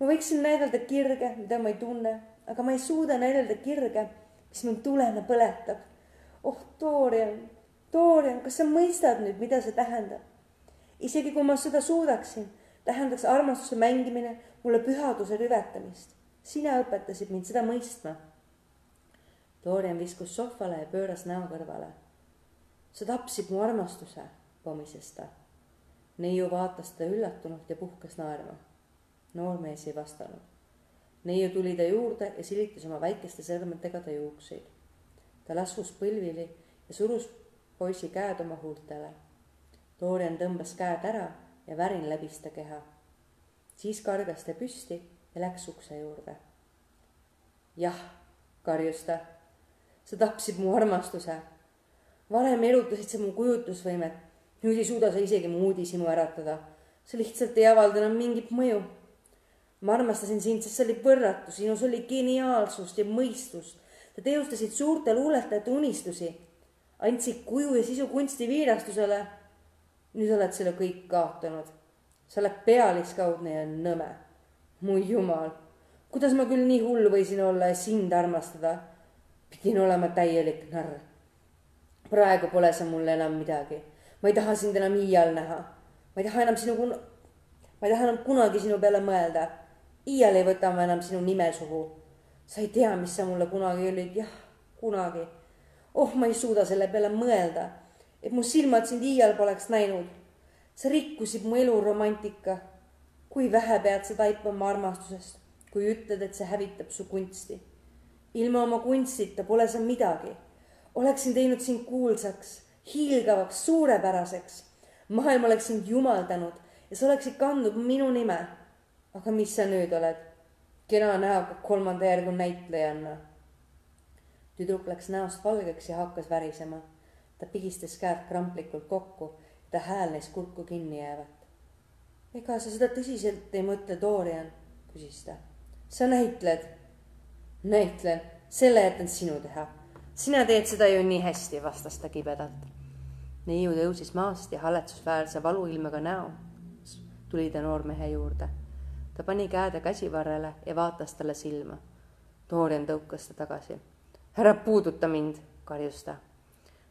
ma võiksin näidelda kirge, mida ma ei tunne aga ma ei suuda näidata kirge, mis mind tulena põletab. Oh, Dorian, Dorian, kas sa mõistad nüüd, mida see tähendab? isegi kui ma seda suudaksin, tähendaks armastuse mängimine mulle pühaduse rüvetamist. sina õpetasid mind seda mõistma. Dorian viskus sohvale ja pööras näo kõrvale. sa tapsid mu armastuse, pomises ta. neiu vaatas teda üllatunult ja puhkes naerma. noormees ei vastanud. neiu tuli ta juurde ja silitas oma väikeste sõrmedega ta juukseid. Ta laskus põlvili ja surus poisi käed oma huultele. Dorian tõmbas käed ära ja värin läbis ta keha. siis kargas ta püsti ja läks ukse juurde. jah, karjus ta, sa tapsid mu armastuse. varem erutasid sa mu kujutlusvõimet, nüüd ei suuda sa isegi mu uudishimu äratada. sa lihtsalt ei avalda enam mingit mõju. ma armastasin sind, sest sa olid võrratu, sinus oli geniaalsust ja mõistust. Sa teostasid suurte luuletajate unistusi, andsid kuju ja sisu kunstiviirastusele nüüd oled selle kõik kaotanud. sa oled pealiskaudne ja nõme. mu jumal, kuidas ma küll nii hull võisin olla ja sind armastada? pidin olema täielik narr. praegu pole sa mulle enam midagi. ma ei taha sind enam iial näha. ma ei taha enam sinu kun-, ma ei taha enam kunagi sinu peale mõelda. iial ei võta ma enam sinu nime suhu. Sa ei tea, mis sa mulle kunagi olid, jah, kunagi. oh, ma ei suuda selle peale mõelda et mu silmad sind iial poleks näinud. sa rikkusid mu elu romantika. kui vähe pead sa taipama armastusest, kui ütled, et see hävitab su kunsti. ilma oma kunstita pole sa midagi. oleksin teinud sind kuulsaks, hiilgavaks, suurepäraseks. maailm oleks sind jumaldanud ja sa oleksid kandnud minu nime. aga mis sa nüüd oled? Kena näoga kolmanda järgu näitlejanna. tüdruk läks näost valgeks ja hakkas värisema ta pigistas käed kramplikult kokku, ta hääl neist kurku kinni jäävat. ega sa seda tõsiselt ei mõtle, Dorian, küsis ta. sa näitled. näitlen, selle jätan sinu teha. sina teed seda ju nii hästi, vastas ta kibedalt. neiu tõusis maast ja haletsusväärse valuilmega näo tuli ta noormehe juurde. Ta pani käed käsivarrele ja vaatas talle silma. Dorian tõukas ta tagasi. ära puuduta mind, karjus ta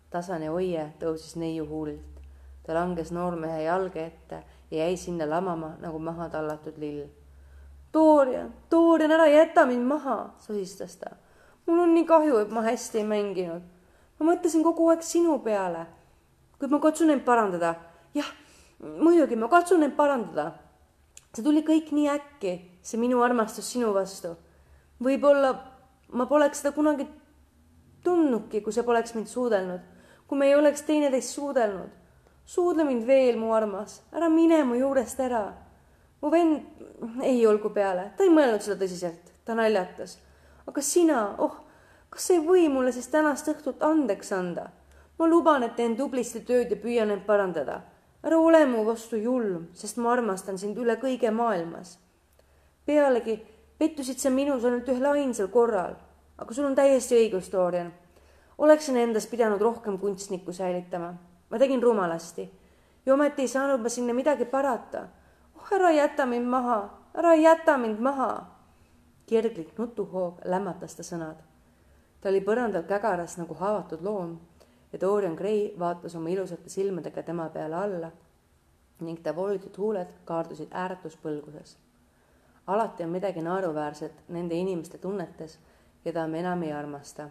tasane oie tõusis neiu huulilt. ta langes noormehe jalge ette ja jäi sinna lamama nagu maha tallatud lill. Dorian, Dorian, ära jäta mind maha, sosistas ta. mul on nii kahju, et ma hästi ei mänginud. ma mõtlesin kogu aeg sinu peale. kuid ma katsun end parandada. jah, muidugi ma katsun end parandada. See tuli kõik nii äkki, see minu armastus sinu vastu. võib-olla ma poleks seda kunagi tundnudki, kui sa poleks mind suudelnud kui me ei oleks teineteist suudelnud. suudle mind veel, mu armas, ära mine mu juurest ära. mu vend ei olgu peale, ta ei mõelnud seda tõsiselt, ta naljatas. aga sina, oh, kas sa ei või mulle siis tänast õhtut andeks anda? ma luban, et teen tublisti tööd ja püüan end parandada. Ära ole mu vastu julm, sest ma armastan sind üle kõige maailmas. pealegi pettusid sa minus ainult ühel ainsal korral, aga sul on täiesti õigus, Dorian oleksin endas pidanud rohkem kunstnikku säilitama. ma tegin rumalasti ja ometi ei saanud ma sinna midagi parata. oh, ära jäta mind maha, ära jäta mind maha. kirglik nutuhoog lämmatas ta sõnad. ta oli põrandal kägaras nagu haavatud loom ja Dorian Gray vaatas oma ilusate silmadega tema peale alla ning ta voolitud huuled kaardusid ääretus põlguses. alati on midagi naeruväärset nende inimeste tunnetes, keda me enam ei armasta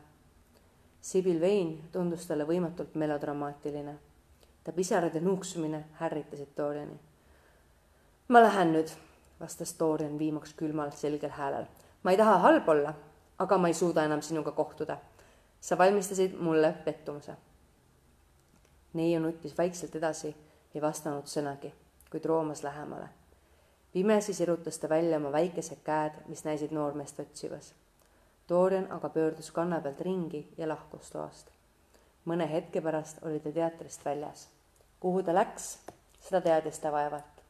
Sibyl Vein tundus talle võimatult melodramaatiline. ta pisarad ja nuuksumine ärritasid Doriani. ma lähen nüüd, vastas Dorian viimaks külmal selgel häälel. ma ei taha halb olla, aga ma ei suuda enam sinuga kohtuda. sa valmistasid mulle pettumuse. Neiu nuttis vaikselt edasi, ei vastanud sõnagi, kuid roomas lähemale. pimesi sirutas ta välja oma väikesed käed, mis näisid noormeest otsivas Dorian aga pöördus kanna pealt ringi ja lahkus toast. mõne hetke pärast oli ta teatrist väljas. kuhu ta läks, seda teadis ta vaevalt.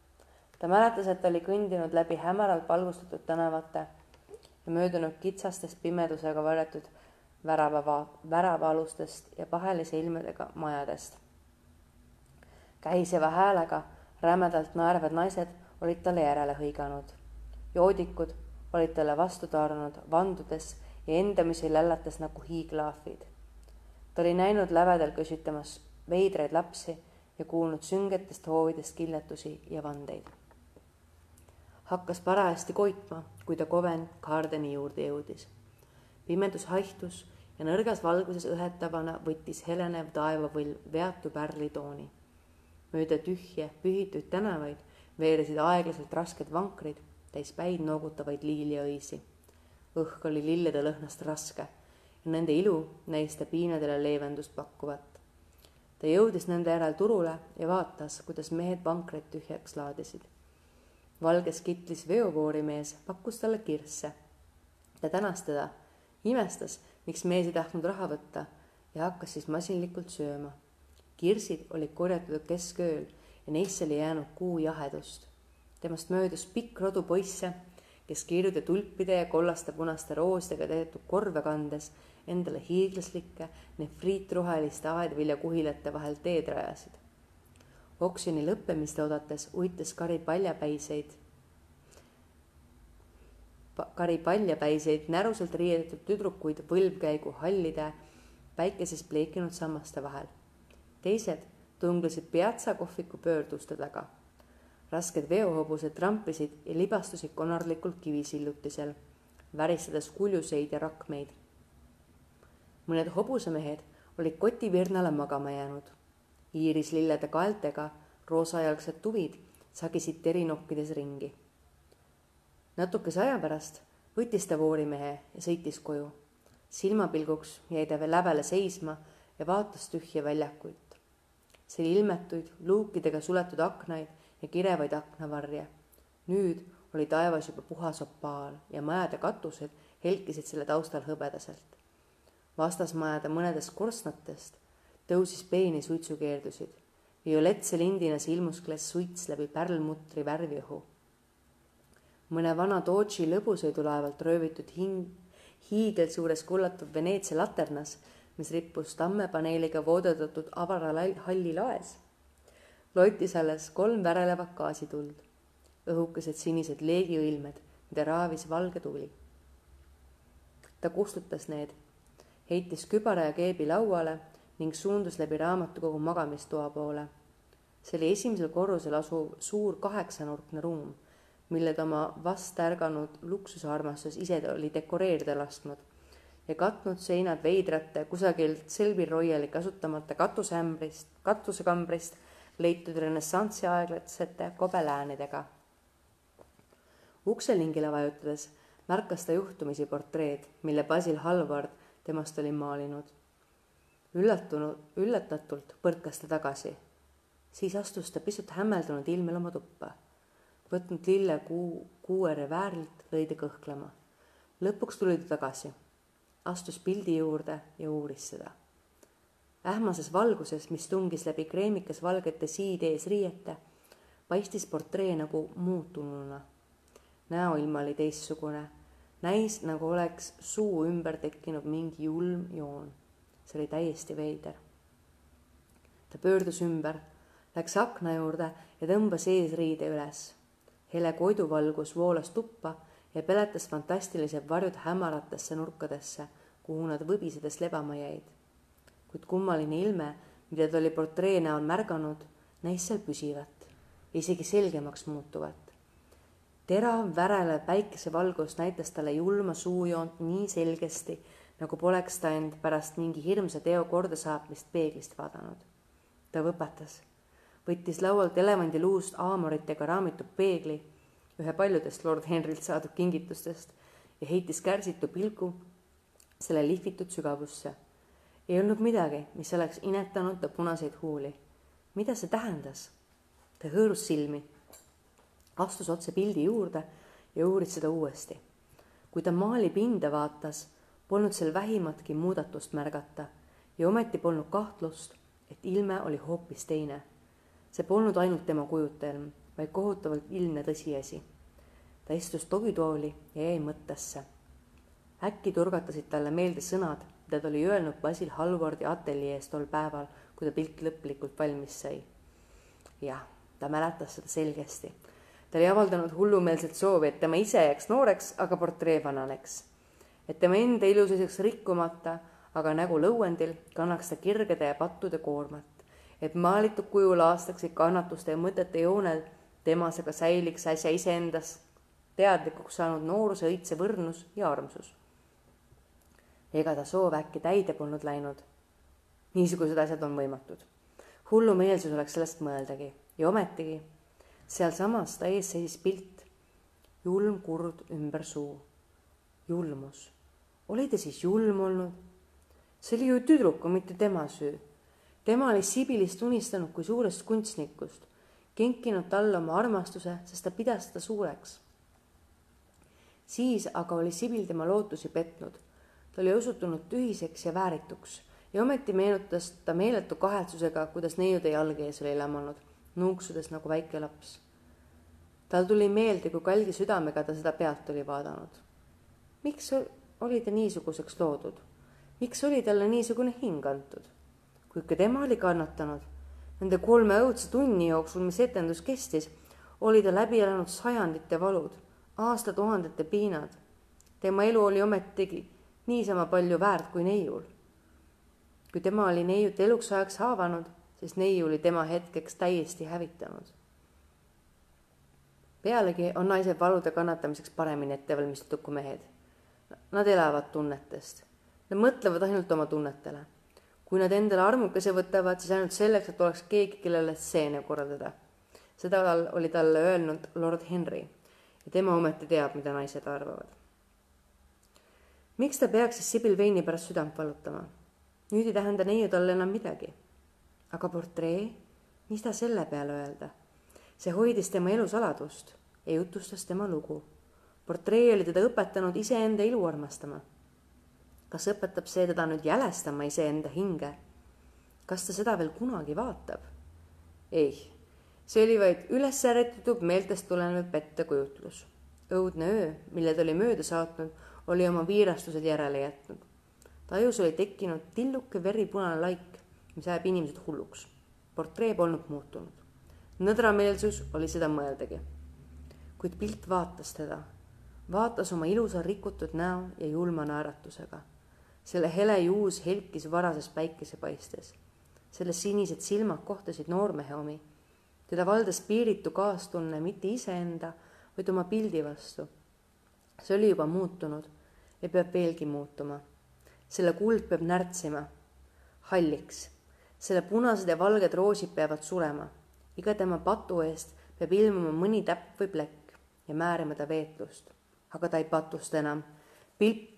ta mäletas, et ta oli kõndinud läbi hämaralt valgustatud tänavate ja möödunud kitsastest pimedusega varjatud värava, väravaalustest ja pahelise ilmedega majadest. Käiseva häälega rämedalt naervad naised olid talle järele hõiganud. joodikud olid talle vastu taaranud vandudes ja endamisi lällatas nagu hiiglahvid. ta oli näinud lävedal kösitamas veidraid lapsi ja kuulnud süngetest hoovidest killetusi ja vandeid. hakkas parajasti koitma, kui ta Covent Gardeni juurde jõudis. pimedus haihtus ja nõrgas valguses õhetavana võttis helenev taevapõlv veatu pärlitooni. Mööda tühje, pühituid tänavaid veeresid aeglaselt rasked vankrid, täis päid noogutavaid liiliõisi. õhk oli lillede lõhnast raske ja nende ilu näis ta piinadele leevendust pakkuvat ta jõudis nende järel turule ja vaatas, kuidas mehed vankreid tühjaks laadisid. valges kitlis veovoorimees pakkus talle kirsse. ta tänas teda, imestas, miks mees ei tahtnud raha võtta ja hakkas siis masinlikult sööma. Kirsid olid korjatud keskööl ja neisse oli jäänud kuu jahedust. temast möödus pikk rodu poisse, kes kirjude tulpide ja kollaste punaste roosidega tehtud korve kandes endale hiiglaslikke nefriitroheliste aedviljakuhilate vahel teed rajasid. oksjoni lõppemist oodates uitas Kari paljapäiseid, Kari paljapäiseid näruselt riidetud tüdrukuid võlvkäigu hallide päikeses pleekinud sammaste vahel. Teised tunglesid Piazza kohviku pöörduste taga. rasked veohobused trampisid ja libastusid konarlikult kivisillutisel, väristades kuljuseid ja rakmeid mõned hobusemehed olid kotivirnale magama jäänud. iirislillede kaeltega roosajalgsed tuvid sagisid terinokkides ringi. natukese aja pärast võttis ta voorimehe ja sõitis koju. silmapilguks jäi ta veel lävele seisma ja vaatas tühje väljakuid. See oli ilmetuid luukidega suletud aknaid ja kirevaid aknavarje. nüüd oli taevas juba puhas opaal ja majade katused helkisid selle taustal hõbedaselt vastasmajade mõnedest korstnatest tõusis peeni suitsukeerdusid. violetse lindina ilmuskles suits läbi pärlmutri värviõhu. mõne vana Dodge'i lõbusõidulaevalt röövitud hing, hiigelsuures kullatud Veneetsia laternas, mis rippus tammepaneeliga voodetatud avara halli laes, loitis alles kolm värelevat gaasituld, õhukesed sinised leegiõilmed, mida raavis valge tuli. ta kustutas need heitis kübara ja keebi lauale ning suundus läbi raamatukogu magamistoa poole. see oli esimesel korrusel asuv suur kaheksanurkne ruum, mille ta oma vast ärganud luksusearmastus ise oli dekoreerida lasknud ja katnud seinad veidrate kusagilt Selby Royali kasutamata katuseämbrist, katusekambrist leitud renessansi aegsete kobeläänidega. ukselingile vajutades märkas ta juhtumisi portreed, mille Basil Hallward temast oli maalinud. üllatunud, üllatatult põrkas ta tagasi. siis astus ta pisut hämmeldunud ilmel oma tuppa. võtnud lille kuu, kuue väärilt, lõi ta kõhklema. lõpuks tuli ta tagasi, astus pildi juurde ja uuris seda. ähmases valguses, mis tungis läbi kreemikas valgete siide ees riiete, paistis portree nagu muutununa. näoilm oli teistsugune näis, nagu oleks suu ümber tekkinud mingi julm joon. see oli täiesti veider. ta pöördus ümber, läks akna juurde ja tõmbas eesriide üles. hele koiduvalgus voolas tuppa ja peletas fantastilised varjud hämaratesse nurkadesse, kuhu nad võbisedes lebama jäid. kuid kummaline ilme, mida ta oli portree näol märganud, näis seal püsivat isegi selgemaks muutuvat terav värelev päikesevalgus näitas talle julma suujoont nii selgesti, nagu poleks ta end pärast mingi hirmsa teo kordasaatmist peeglist vaadanud. ta võpatas, võttis laualt elevandiluust aamoritega raamitud peegli, ühe paljudest lord Henrilt saadud kingitustest ja heitis kärsitu pilgu selle lihvitud sügavusse. ei olnud midagi, mis oleks inetanud ta punaseid huuli. mida see tähendas? ta hõõrus silmi astus otse pildi juurde ja uuris seda uuesti. kui ta maali pinda vaatas, polnud seal vähimatki muudatust märgata ja ometi polnud kahtlust, et ilme oli hoopis teine. see polnud ainult tema kujutelm, vaid kohutavalt ilmne tõsiasi. ta istus togitooli ja jäi mõttesse. äkki turgatasid talle meelde sõnad, mida ta oli öelnud Basil Hallwardi ateljees tol päeval, kui ta pilt lõplikult valmis sai. jah, ta mäletas seda selgesti ta oli avaldanud hullumeelset soovi, et tema ise jääks nooreks, aga portree vananeks. et tema enda ilususeks rikkumata, aga nägu lõuendil kannaks ta kirgede ja pattude koormat. et maalitud kujul aastaksid kannatuste ja mõtete jooned, temas aga säiliks äsja iseendas teadlikuks saanud nooruse õitse võrnus ja armsus. ega ta soov äkki täide polnud läinud. niisugused asjad on võimatud. hullumeelsus oleks sellest mõeldagi ja ometigi sealsamas ta ees seisis pilt, julm kurd ümber suu. julmus. oli ta siis julm olnud? see oli ju tüdruku, mitte tema süü. tema oli Sibilist unistanud kui suurest kunstnikust, kinkinud talle oma armastuse, sest ta pidas teda suureks. siis aga oli Sibil tema lootusi petnud. ta oli osutunud tühiseks ja väärituks ja ometi meenutas ta meeletu kahetsusega, kuidas neiude jalge ees oli lämmanud nuuksudes nagu väike laps. tal tuli meelde, kui kalgi südamega ta seda pealt oli vaadanud. miks oli ta niisuguseks loodud? miks oli talle niisugune hing antud? kui ikka tema oli kannatanud, nende kolme õudse tunni jooksul, mis etendus kestis, oli ta läbi elanud sajandite valud, aastatuhandete piinad. tema elu oli ometigi niisama palju väärt kui neiul. kui tema oli neiut eluks ajaks haavanud, sest neiu oli tema hetkeks täiesti hävitanud. pealegi on naised valude kannatamiseks paremini ette valmistatud kui mehed. Nad elavad tunnetest. Nad mõtlevad ainult oma tunnetele. Kui nad endale armukese võtavad, siis ainult selleks, et oleks keegi, kellele stseene korraldada. seda oli talle öelnud lord Henry ja tema ometi teab, mida naised arvavad. miks ta peaks siis Sibyl Vane'i pärast südant valutama? nüüd ei tähenda neiu talle enam midagi aga portree, mis ta selle peale öelda? see hoidis tema elusaladust ja jutustas tema lugu. portree oli teda õpetanud iseenda ilu armastama. Kas õpetab see teda nüüd jälestama iseenda hinge? kas ta seda veel kunagi vaatab? ei, see oli vaid üles ärritatud meeltest tulenev pettekujutlus. õudne öö, mille ta oli mööda saatnud, oli oma viirastused järele jätnud. tajus oli tekkinud tilluke veripunane laik, mis ajab inimesed hulluks. portree polnud muutunud. nõdrameelsus oli seda mõeldagi. kuid pilt vaatas teda, vaatas oma ilusa rikutud näo ja julma naeratusega. Selle hele juus helkis varases päikesepaistes. selle sinised silmad kohtasid noormehe omi. teda valdas piiritu kaastunne mitte iseenda, vaid oma pildi vastu. see oli juba muutunud ja peab veelgi muutuma. selle kuld peab närtsima, halliks selle punased ja valged roosid peavad surema. iga tema patu eest peab ilmuma mõni täpp või plekk ja määrima ta veetlust. aga ta ei patusta enam. pilt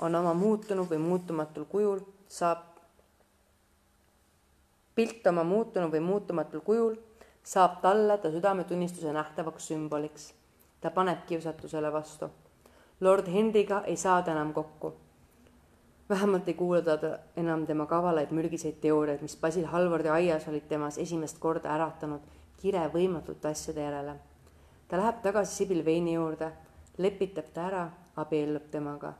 on oma muutunud või muutumatul kujul, saab, pilt oma muutunud või muutumatul kujul saab talle ta südametunnistuse nähtavaks sümboliks. ta paneb kiusatusele vastu. Lord Henryga ei saada enam kokku vähemalt ei kuula ta enam tema kavalaid mürgiseid teooriaid, mis Basil Halvardi aias olid temas esimest korda äratanud kire võimatute asjade järele. ta läheb tagasi Sibyl Vane'i juurde, lepitab ta ära, abiellub temaga,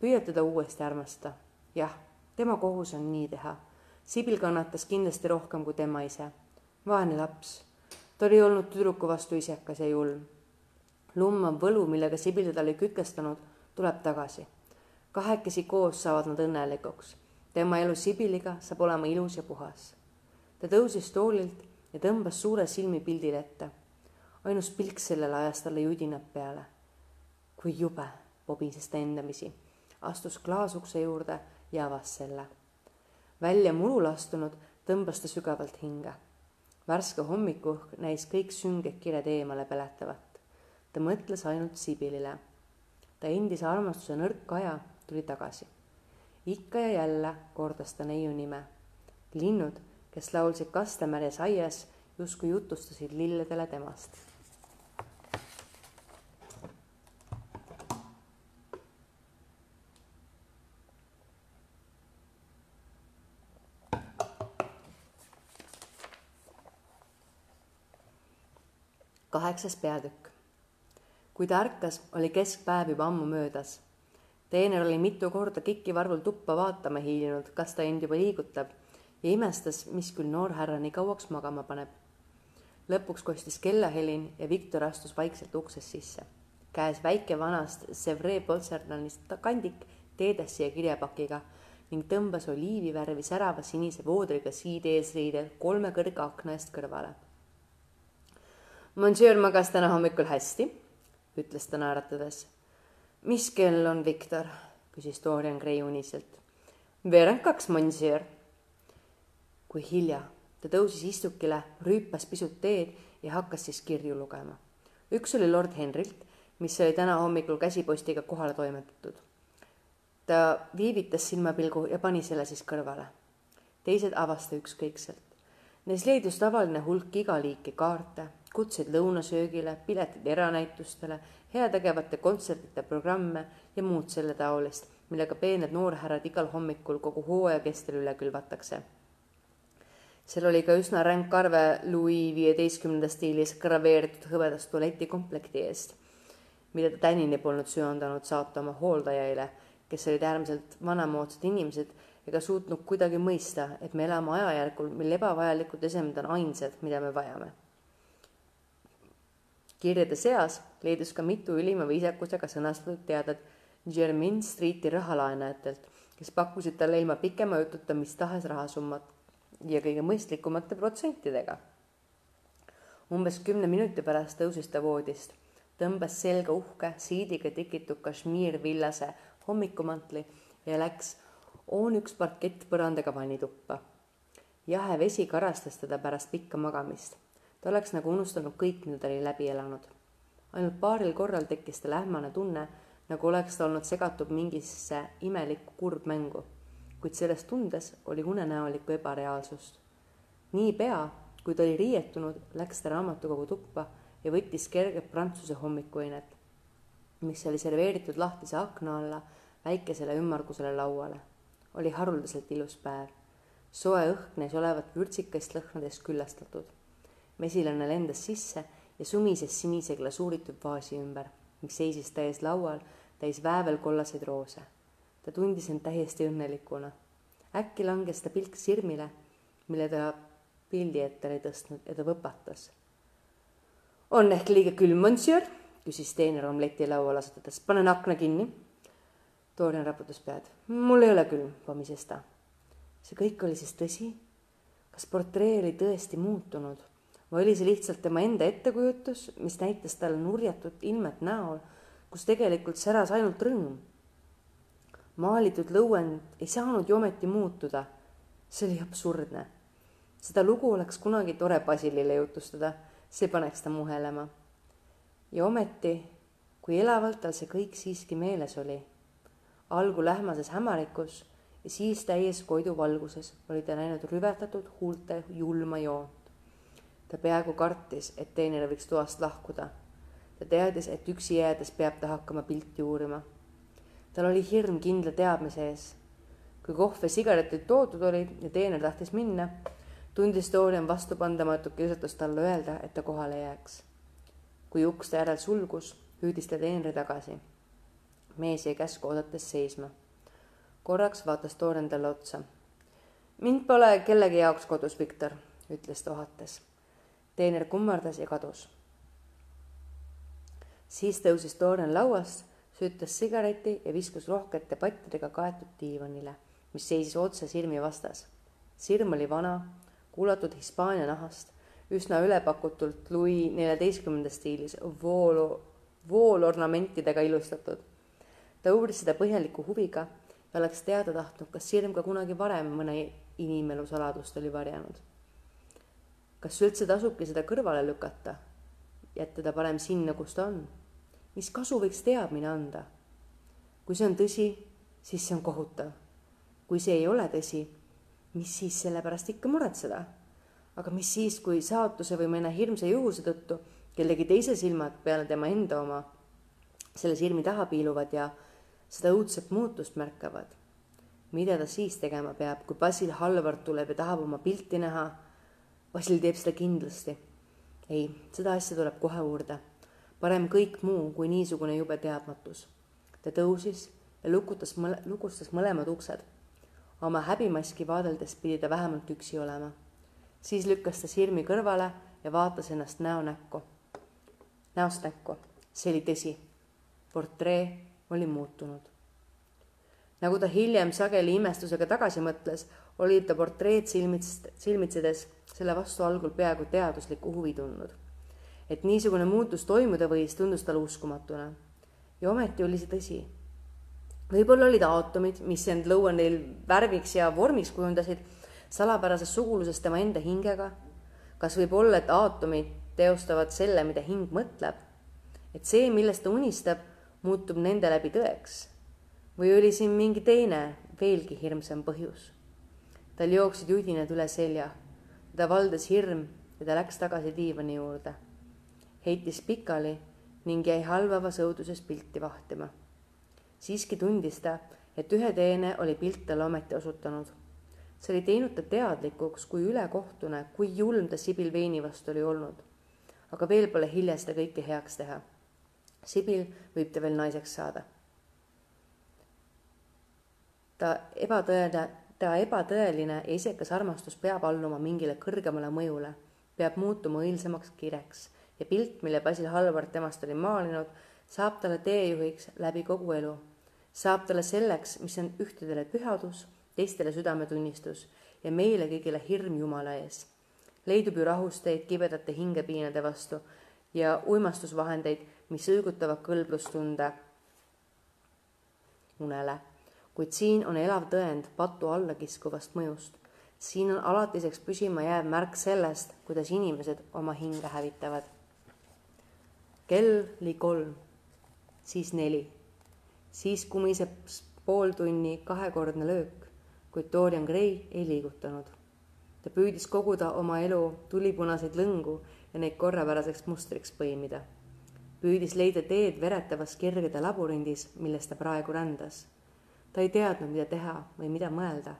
püüab teda uuesti armastada. jah, tema kohus on nii teha. Sibyl kannatas kindlasti rohkem kui tema ise. vaene laps, ta oli olnud tüdruku vastu isekas ja julm. lummav võlu, millega Sibyl teda oli kükestanud, tuleb tagasi kahekesi koos saavad nad õnnelikuks. tema elu Sibiliga saab olema ilus ja puhas. ta tõusis toolilt ja tõmbas suure silmi pildile ette. ainus pilk sellele ajas talle judinad peale. kui jube, pobises ta endamisi, astus klaasukse juurde ja avas selle. välja mulul astunud tõmbas ta sügavalt hinge. värske hommikuõhk näis kõik sünged kired eemale peletavat. ta mõtles ainult Sibilile. ta endise armastuse nõrk aja tuli tagasi. ikka ja jälle kordas ta neiu nime. linnud, kes laulsid kastemärjas aias, justkui jutustasid lilledele temast. Kaheksas peatükk. kui ta ärkas, oli keskpäev juba ammu möödas teener oli mitu korda kikivarvul tuppa vaatama hiilinud, kas ta end juba liigutab ja imestas, mis küll noor härra nii kauaks magama paneb. lõpuks kostis kellahelin ja Viktor astus vaikselt uksest sisse. käes väike vanast Sevre Poltsernanist kandik teedessi ja kirjapakiga, ning tõmbas oliivivärvi särava sinise voodriga siid eesriidel kolme kõrge akna eest kõrvale. Monsieur magas täna hommikul hästi, ütles ta naeratades. mis kell on, Viktor? küsis Dorian Gray uniselt. veerand kaks, Monsieur. kui hilja, ta tõusis istukile, rüüpas pisut teed ja hakkas siis kirju lugema. üks oli lord Henrilt, mis oli täna hommikul käsipostiga kohale toimetatud ta viivitas silmapilgu ja pani selle siis kõrvale. teised avas ta ükskõikselt. Neis leidus tavaline hulk iga liiki kaarte, kutseid lõunasöögile, piletid eranäitustele, heategevate kontsertide programme ja muud selle taolist, millega peened noorhärrad igal hommikul kogu hooaja kestel üle külvatakse. seal oli ka üsna ränk arve Louis viieteistkümnenda stiilis graveeritud hõbedast tualetikomplekti eest, mida ta tänini polnud söandanud saata oma hooldajaile kes olid äärmiselt vanamoodsad inimesed ega suutnud kuidagi mõista, et me elame ajajärgul, mil ebavajalikud esemed on ainsad, mida me vajame. Kirjade seas leidus ka mitu ülima viisakusega sõnastatud teadet Jermyn Streeti rahalaenajatelt, kes pakkusid talle ilma pikema jututa mis tahes rahasummat ja kõige mõistlikumate protsentidega. umbes kümne minuti pärast tõusis ta voodist, tõmbas selga uhke siidiga tikitud kašmiirvillase hommikumantli ja läks oon üks parkettpõrandaga vannituppa. jahe vesi karastas teda pärast pikka magamist. Ta oleks nagu unustanud kõik, mida ta oli läbi elanud. ainult paaril korral tekkis tal ähmane tunne, nagu oleks ta olnud segatud mingisse imelikku kurbmängu, kuid selles tundes oli unenäolikku ebareaalsust. niipea, kui ta oli riietunud, läks ta raamatukogu tuppa ja võttis kerget prantsuse hommikuainet mis oli serveeritud lahtise akna alla väikesele ümmargusele lauale. oli haruldaselt ilus päev. soe õhk näis olevat vürtsikast lõhnadest küllastatud. Mesilane lendas sisse ja sumises sinise glasuuritud vaasi ümber, mis seisis ta ees laual täis väävelkollaseid roose. ta tundis end täiesti õnnelikuna. äkki langes ta pilk sirmile, mille ta pildi ette oli tõstnud ja ta võpatas. on ehk liiga külm, monsieur küsis teener omleti lauale asetades. panen akna kinni. Dorian raputas pead. mul ei ole külm, pomises ta. see kõik oli siis tõsi? kas portree oli tõesti muutunud või oli see lihtsalt tema enda ettekujutus, mis näitas talle nurjatut ilmet näol, kus tegelikult säras ainult rõõm? maalitud lõuend ei saanud ju ometi muutuda. see oli absurdne. seda lugu oleks kunagi tore Basilile jutustada, see paneks ta muhelema ja ometi, kui elavalt tal see kõik siiski meeles oli. algul ähmases hämarikus ja siis täies koidu valguses oli ta näinud rüvetatud huulte julma joont. Ta peaaegu kartis, et teener võiks toast lahkuda. ta teadis, et üksi jäädes peab ta hakkama pilti uurima. tal oli hirm kindla teadmise ees. kui kohv ja sigaretid toodud olid ja teener tahtis minna, tundis Dorian vastupandamatut kiusatust talle öelda, et ta kohale jääks kui uks ta järel sulgus, hüüdis ta teenri tagasi. mees jäi käsku oodates seisma. korraks vaatas Tooren talle otsa. mind pole kellegi jaoks kodus, Viktor, ütles ta ohates. Teener kummardas ja kadus. siis tõusis Tooren lauast, süttas sigareti ja viskus rohkete pattidega kaetud diivanile, mis seisis otse silmi vastas. sirm oli vana, kuulatud Hispaania nahast üsna ülepakutult Louis neljateistkümnenda stiilis voolu, voolornamentidega ilustatud. ta uuris seda põhjaliku huviga ja oleks teada tahtnud, kas sirm ka kunagi varem mõne inimelu saladust oli varjanud. Kas üldse tasubki seda kõrvale lükata, jätta ta parem sinna, kus ta on? mis kasu võiks teadmine anda? kui see on tõsi, siis see on kohutav. kui see ei ole tõsi, mis siis selle pärast ikka muretseda aga mis siis, kui saatuse või mõne hirmsa juhuse tõttu kellegi teise silmad peale tema enda oma selle silmi taha piiluvad ja seda õudset muutust märkavad. mida ta siis tegema peab, kui Basil Halvard tuleb ja tahab oma pilti näha? Basil teeb seda kindlasti. ei, seda asja tuleb kohe uurida. parem kõik muu kui niisugune jube teadmatus. ta tõusis ja lukutas mõle, lukustas mõlemad uksed. oma häbimaski vaadeldes pidi ta vähemalt üksi olema siis lükkas ta sirmi kõrvale ja vaatas ennast näo näkku, näost näkku. see oli tõsi. portree oli muutunud. nagu ta hiljem sageli imestusega tagasi mõtles, olid ta portreed silmits, silmitsedes selle vastu algul peaaegu teaduslikku huvi tundnud. et niisugune muutus toimuda võis, tundus talle uskumatuna. ja ometi oli see tõsi. võib-olla olid aatomid, mis end lõuanil värviks ja vormiks kujundasid, salapärases suguluses tema enda hingega. kas võib olla, et aatomid teostavad selle, mida hing mõtleb? et see, millest ta unistab, muutub nende läbi tõeks või oli siin mingi teine, veelgi hirmsam põhjus? Tal jooksid judinad üle selja, teda valdas hirm ja ta läks tagasi diivani juurde. heitis pikali ning jäi halvavas õuduses pilti vahtima. siiski tundis ta, et ühe teene oli pilt talle ometi osutanud. see oli teinud ta teadlikuks, kui ülekohtune, kui julm ta Sibil Veini vastu oli olnud. aga veel pole hilja seda kõike heaks teha. Sibil võib ta veel naiseks saada ta ebatõene, ta ebatõeline ja isekas armastus peab alluma mingile kõrgemale mõjule, peab muutuma õilsamaks kireks ja pilt, mille Basil Hallvard temast oli maalinud, saab talle teejuhiks läbi kogu elu. saab talle selleks, mis on ühtedele pühadus, teistele südametunnistus ja meile kõigile hirm Jumala ees. leidub ju rahusteid kibedate hingepiinade vastu ja uimastusvahendeid, mis õigutavad kõlblustunde unele kuid siin on elav tõend patu alla kiskuvast mõjust. siin on alatiseks püsima jääv märk sellest, kuidas inimesed oma hinge hävitavad. kell oli kolm, siis neli, siis kumiseb pool tunni kahekordne löök, kuid Dorian Gray ei liigutanud. ta püüdis koguda oma elu tulipunaseid lõngu ja neid korrapäraseks mustriks põimida. püüdis leida teed veretavas kirgede labürindis, milles ta praegu rändas ta ei teadnud, mida teha või mida mõelda.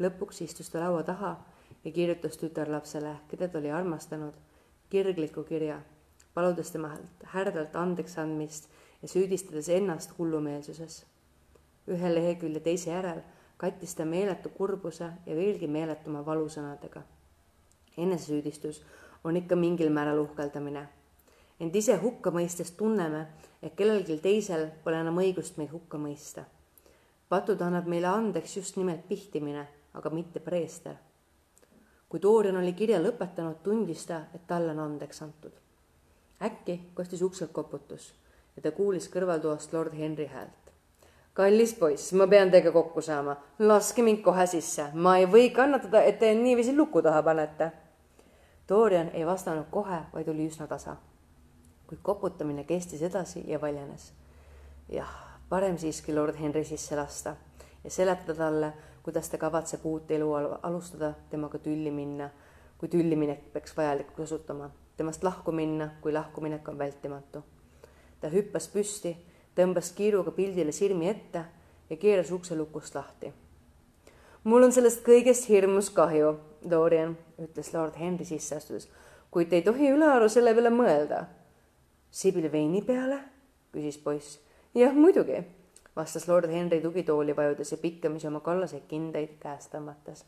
lõpuks istus ta laua taha ja kirjutas tütarlapsele, keda ta oli armastanud, kirgliku kirja, paludes temalt härdalt andeks andmist ja süüdistades ennast hullumeelsuses. ühe lehekülje teise järel kattis ta meeletu kurbuse ja veelgi meeletuma valusõnadega. enesesüüdistus on ikka mingil määral uhkeldamine. ent ise hukka mõistes tunneme, et kellelgi teisel pole enam õigust meid hukka mõista patud annab meile andeks just nimelt pihtimine, aga mitte preester. kui Dorian oli kirja lõpetanud, tundis ta, et talle on andeks antud. äkki kostis ukselt koputus ja ta kuulis kõrvaltoast lord Henry häält. kallis poiss, ma pean teiega kokku saama, laske mind kohe sisse, ma ei või kannatada, et te niiviisi luku taha panete. Dorian ei vastanud kohe, vaid oli üsna tasa. kuid koputamine kestis edasi ja valjanes. jah parem siiski lord Henry sisse lasta ja seletada talle, kuidas ta kavatseb uut elu alustada, temaga tülli minna, kui tülliminek peaks vajalikuks osutuma, temast lahku minna, kui lahkuminek on vältimatu. ta hüppas püsti, tõmbas kiiruga pildile sirmi ette ja keeras ukse lukust lahti. mul on sellest kõigest hirmus kahju, Dorian, ütles lord Henry sisse astudes, kuid te ei tohi ülearu selle peale mõelda. Sibyl veini peale? küsis poiss jah, muidugi, vastas lord Henry tugitooli vajudes ja pikkamisi oma kallaseid kindaid käest tõmmates.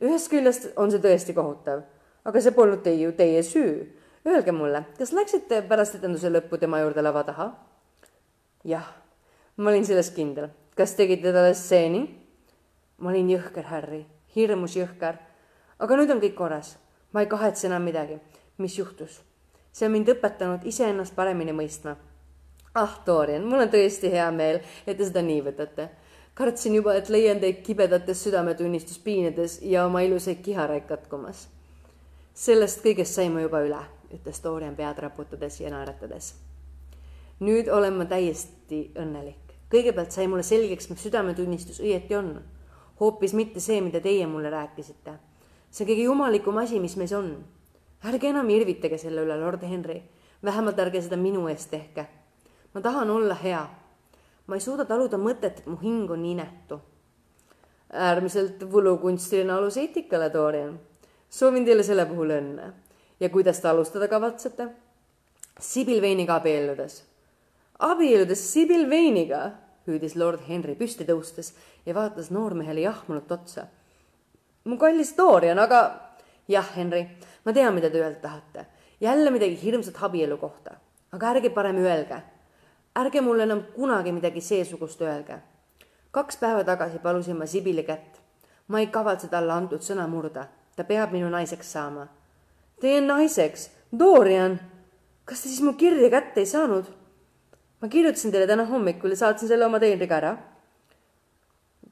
ühest küljest on see tõesti kohutav, aga see polnud teie ju teie süü. Öelge mulle, kas läksite pärast etenduse lõppu tema juurde lava taha? jah, ma olin selles kindel. kas tegite talle stseeni? ma olin jõhker, Harry, hirmus jõhker. aga nüüd on kõik korras. ma ei kahetse enam midagi. mis juhtus? see on mind õpetanud iseennast paremini mõistma ah, Dorian, mul on tõesti hea meel, et te seda nii võtate. kartsin juba, et leian teid kibedates südametunnistuspiinades ja oma ilusaid kiharaid katkumas. sellest kõigest sain ma juba üle, ütles Dorian pead raputades ja naeratades. nüüd olen ma täiesti õnnelik. kõigepealt sai mulle selgeks, mis südametunnistus õieti on. hoopis mitte see, mida teie mulle rääkisite. see kõige jumalikum asi, mis meis on. ärge enam irvitage selle üle, lord Henry. vähemalt ärge seda minu eest tehke ma tahan olla hea. ma ei suuda taluda mõtet, et mu hing on inetu. äärmiselt võlukunstiline alus eetikale, Dorian. soovin teile selle puhul õnne. ja kuidas te alustada kavatsete? Sibyl Veiniga abielludes. abielludes Sibyl Veiniga, hüüdis lord Henry püsti tõustes ja vaatas noormehele jahmunult otsa. mu kallis Dorian, aga jah, Henry, ma tean, mida te öelda tahate. jälle midagi hirmsat abielu kohta, aga ärge parem öelge ärge mulle enam kunagi midagi seesugust öelge. kaks päeva tagasi palusin ma Sibili kätt. ma ei kavatse talle antud sõna murda. ta peab minu naiseks saama. Teie naiseks? Dorian? kas te siis mu kirja kätte ei saanud? ma kirjutasin teile täna hommikul ja saatsin selle oma teenriga ära.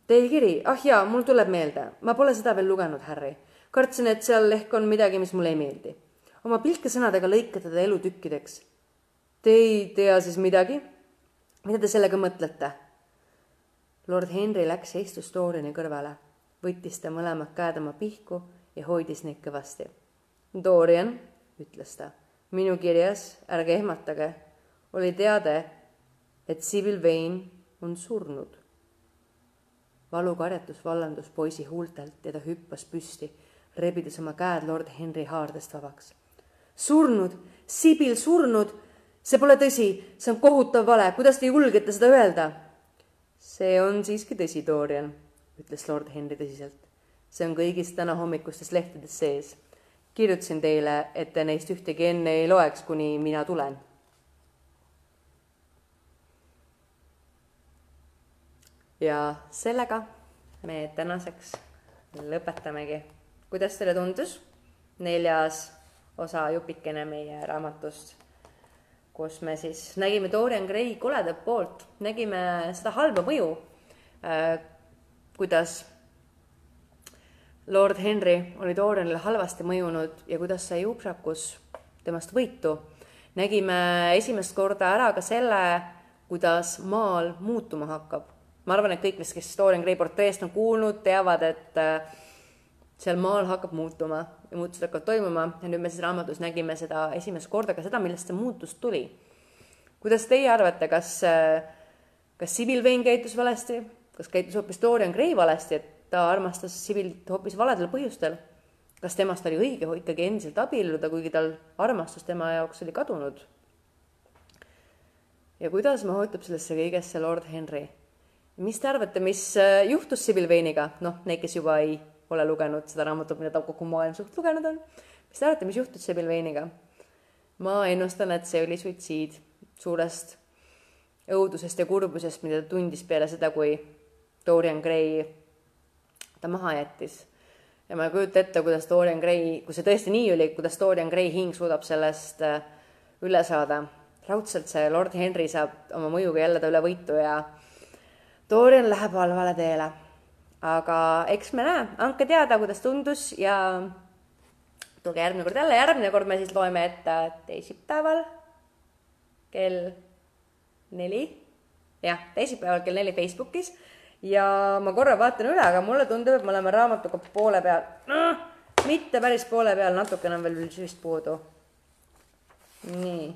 Teie kiri, ah jaa, mul tuleb meelde, ma pole seda veel lugenud, Harry. kartsin, et seal ehk on midagi, mis mulle ei meeldi. oma pilkesõnadega lõikate ta elu tükkideks. Te ei tea siis midagi? Mida te sellega mõtlete? lord Henry läks ja istus Doriani kõrvale, võttis ta mõlemad käed oma pihku ja hoidis neid kõvasti. Dorian, ütles ta, minu kirjas, ärge ehmatage, oli teade, et Sibyl Vane on surnud. valukarjatus vallandus poisi huultelt ja ta hüppas püsti, rebides oma käed lord Henry haardest vabaks. surnud, Sibyl surnud, see pole tõsi, see on kohutav vale, kuidas te julgete seda öelda? see on siiski tõsi, Dorian, ütles lord Henry tõsiselt. see on kõigis tänahommikustes lehtedes sees. kirjutasin teile, et te neist ühtegi enne ei loeks, kuni mina tulen. ja sellega me tänaseks lõpetamegi. kuidas teile tundus? neljas osa jupikene meie raamatust kus me siis nägime Dorian Gray koledat poolt, nägime seda halba mõju äh,, kuidas Lord Henry oli Dorianile halvasti mõjunud ja kuidas sai Uprakus temast võitu. nägime esimest korda ära ka selle, kuidas maal muutuma hakkab. ma arvan, et kõik, kes, kes Dorian Gray portreest on kuulnud, teavad, et äh, seal maal hakkab muutuma ja muutused hakkavad toimuma ja nüüd me siis raamatus nägime seda esimest korda ka seda, millest see muutus tuli. kuidas teie arvate, kas, kas Sibyl Vane käitus valesti, kas käitus hoopis Dorian Gray valesti, et ta armastas Sibylit hoopis valedel põhjustel? kas temast oli õige ikkagi endiselt abielluda, kuigi tal armastus tema jaoks oli kadunud? ja kuidas mahutub sellesse kõigesse Lord Henry? mis te arvate, mis juhtus Sibyl Vane'iga, noh, need, kes juba ei pole lugenud seda raamatut, mida kogu maailm suht lugenud on. mis te arvate, mis juhtus Sibyl Vane'iga? ma ennustan, et see oli suitsiid suurest õudusest ja kurbusest, mida ta tundis peale seda, kui Dorian Gray ta maha jättis. ja ma ei kujuta ette, kuidas Dorian Gray, kui see tõesti nii oli, kuidas Dorian Gray hing suudab sellest äh, üle saada. raudselt see Lord Henry saab oma mõjuga jälle ta üle võitu ja Dorian läheb halvale teele aga eks me näe, andke teada, kuidas tundus ja tulge järgmine kord jälle, järgmine kord me siis loeme ette teisipäeval kell neli, jah, teisipäeval kell neli Facebookis. Ja ma korra vaatan üle, aga mulle tundub, et me oleme raamatuga poole peal. No,, mitte päris poole peal, natukene on veel vist puudu. nii.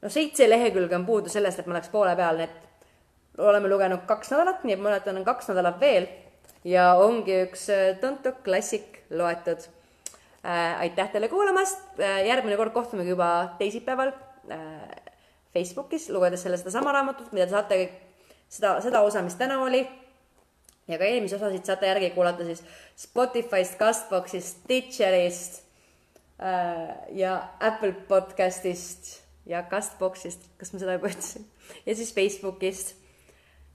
no seitse lehekülge on puudu sellest, et ma oleks poole peal, nii et oleme lugenud kaks nädalat, nii et mäletan, on kaks nädalat veel. Ja ongi üks äh, tuntud klassik loetud. Äh,. aitäh teile kuulamast! Äh,, järgmine kord kohtumegi juba teisipäeval Facebookis, lugedes selle sedasama raamatut, mida te saate seda, seda osa, mis täna oli. Ja ka eelmisi osasid saate järgi kuulata siis Spotify'st, Castbox'ist, Stitcherist ja Apple podcast'ist ja Castbox'ist, kas ma seda juba ütlesin, ja siis Facebookist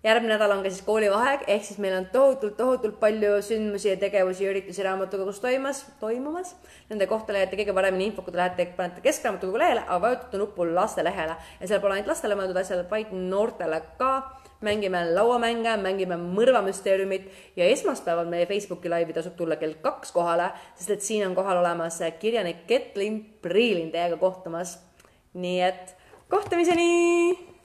järgmine nädal on ka siis koolivaheaeg, ehk siis meil on tohutult, tohutult palju sündmusi ja tegevusi ja üritusi raamatukogus toimas, toimumas. Nende kohta leiate kõige paremini infot, kui te lähete, panete Keskraamatukogu lehele, aga vajutate nuppu lastelehele ja seal pole ainult lastele mõeldud asjad, vaid noortele ka. mängime lauamänge, mängime mõrvamüsteeriumit ja esmaspäeval meie Facebooki laivi tasub tulla kell kaks kohale, sest et siin on kohal olemas kirjanik Ketlin Priilin teiega kohtumas. nii et kohtumiseni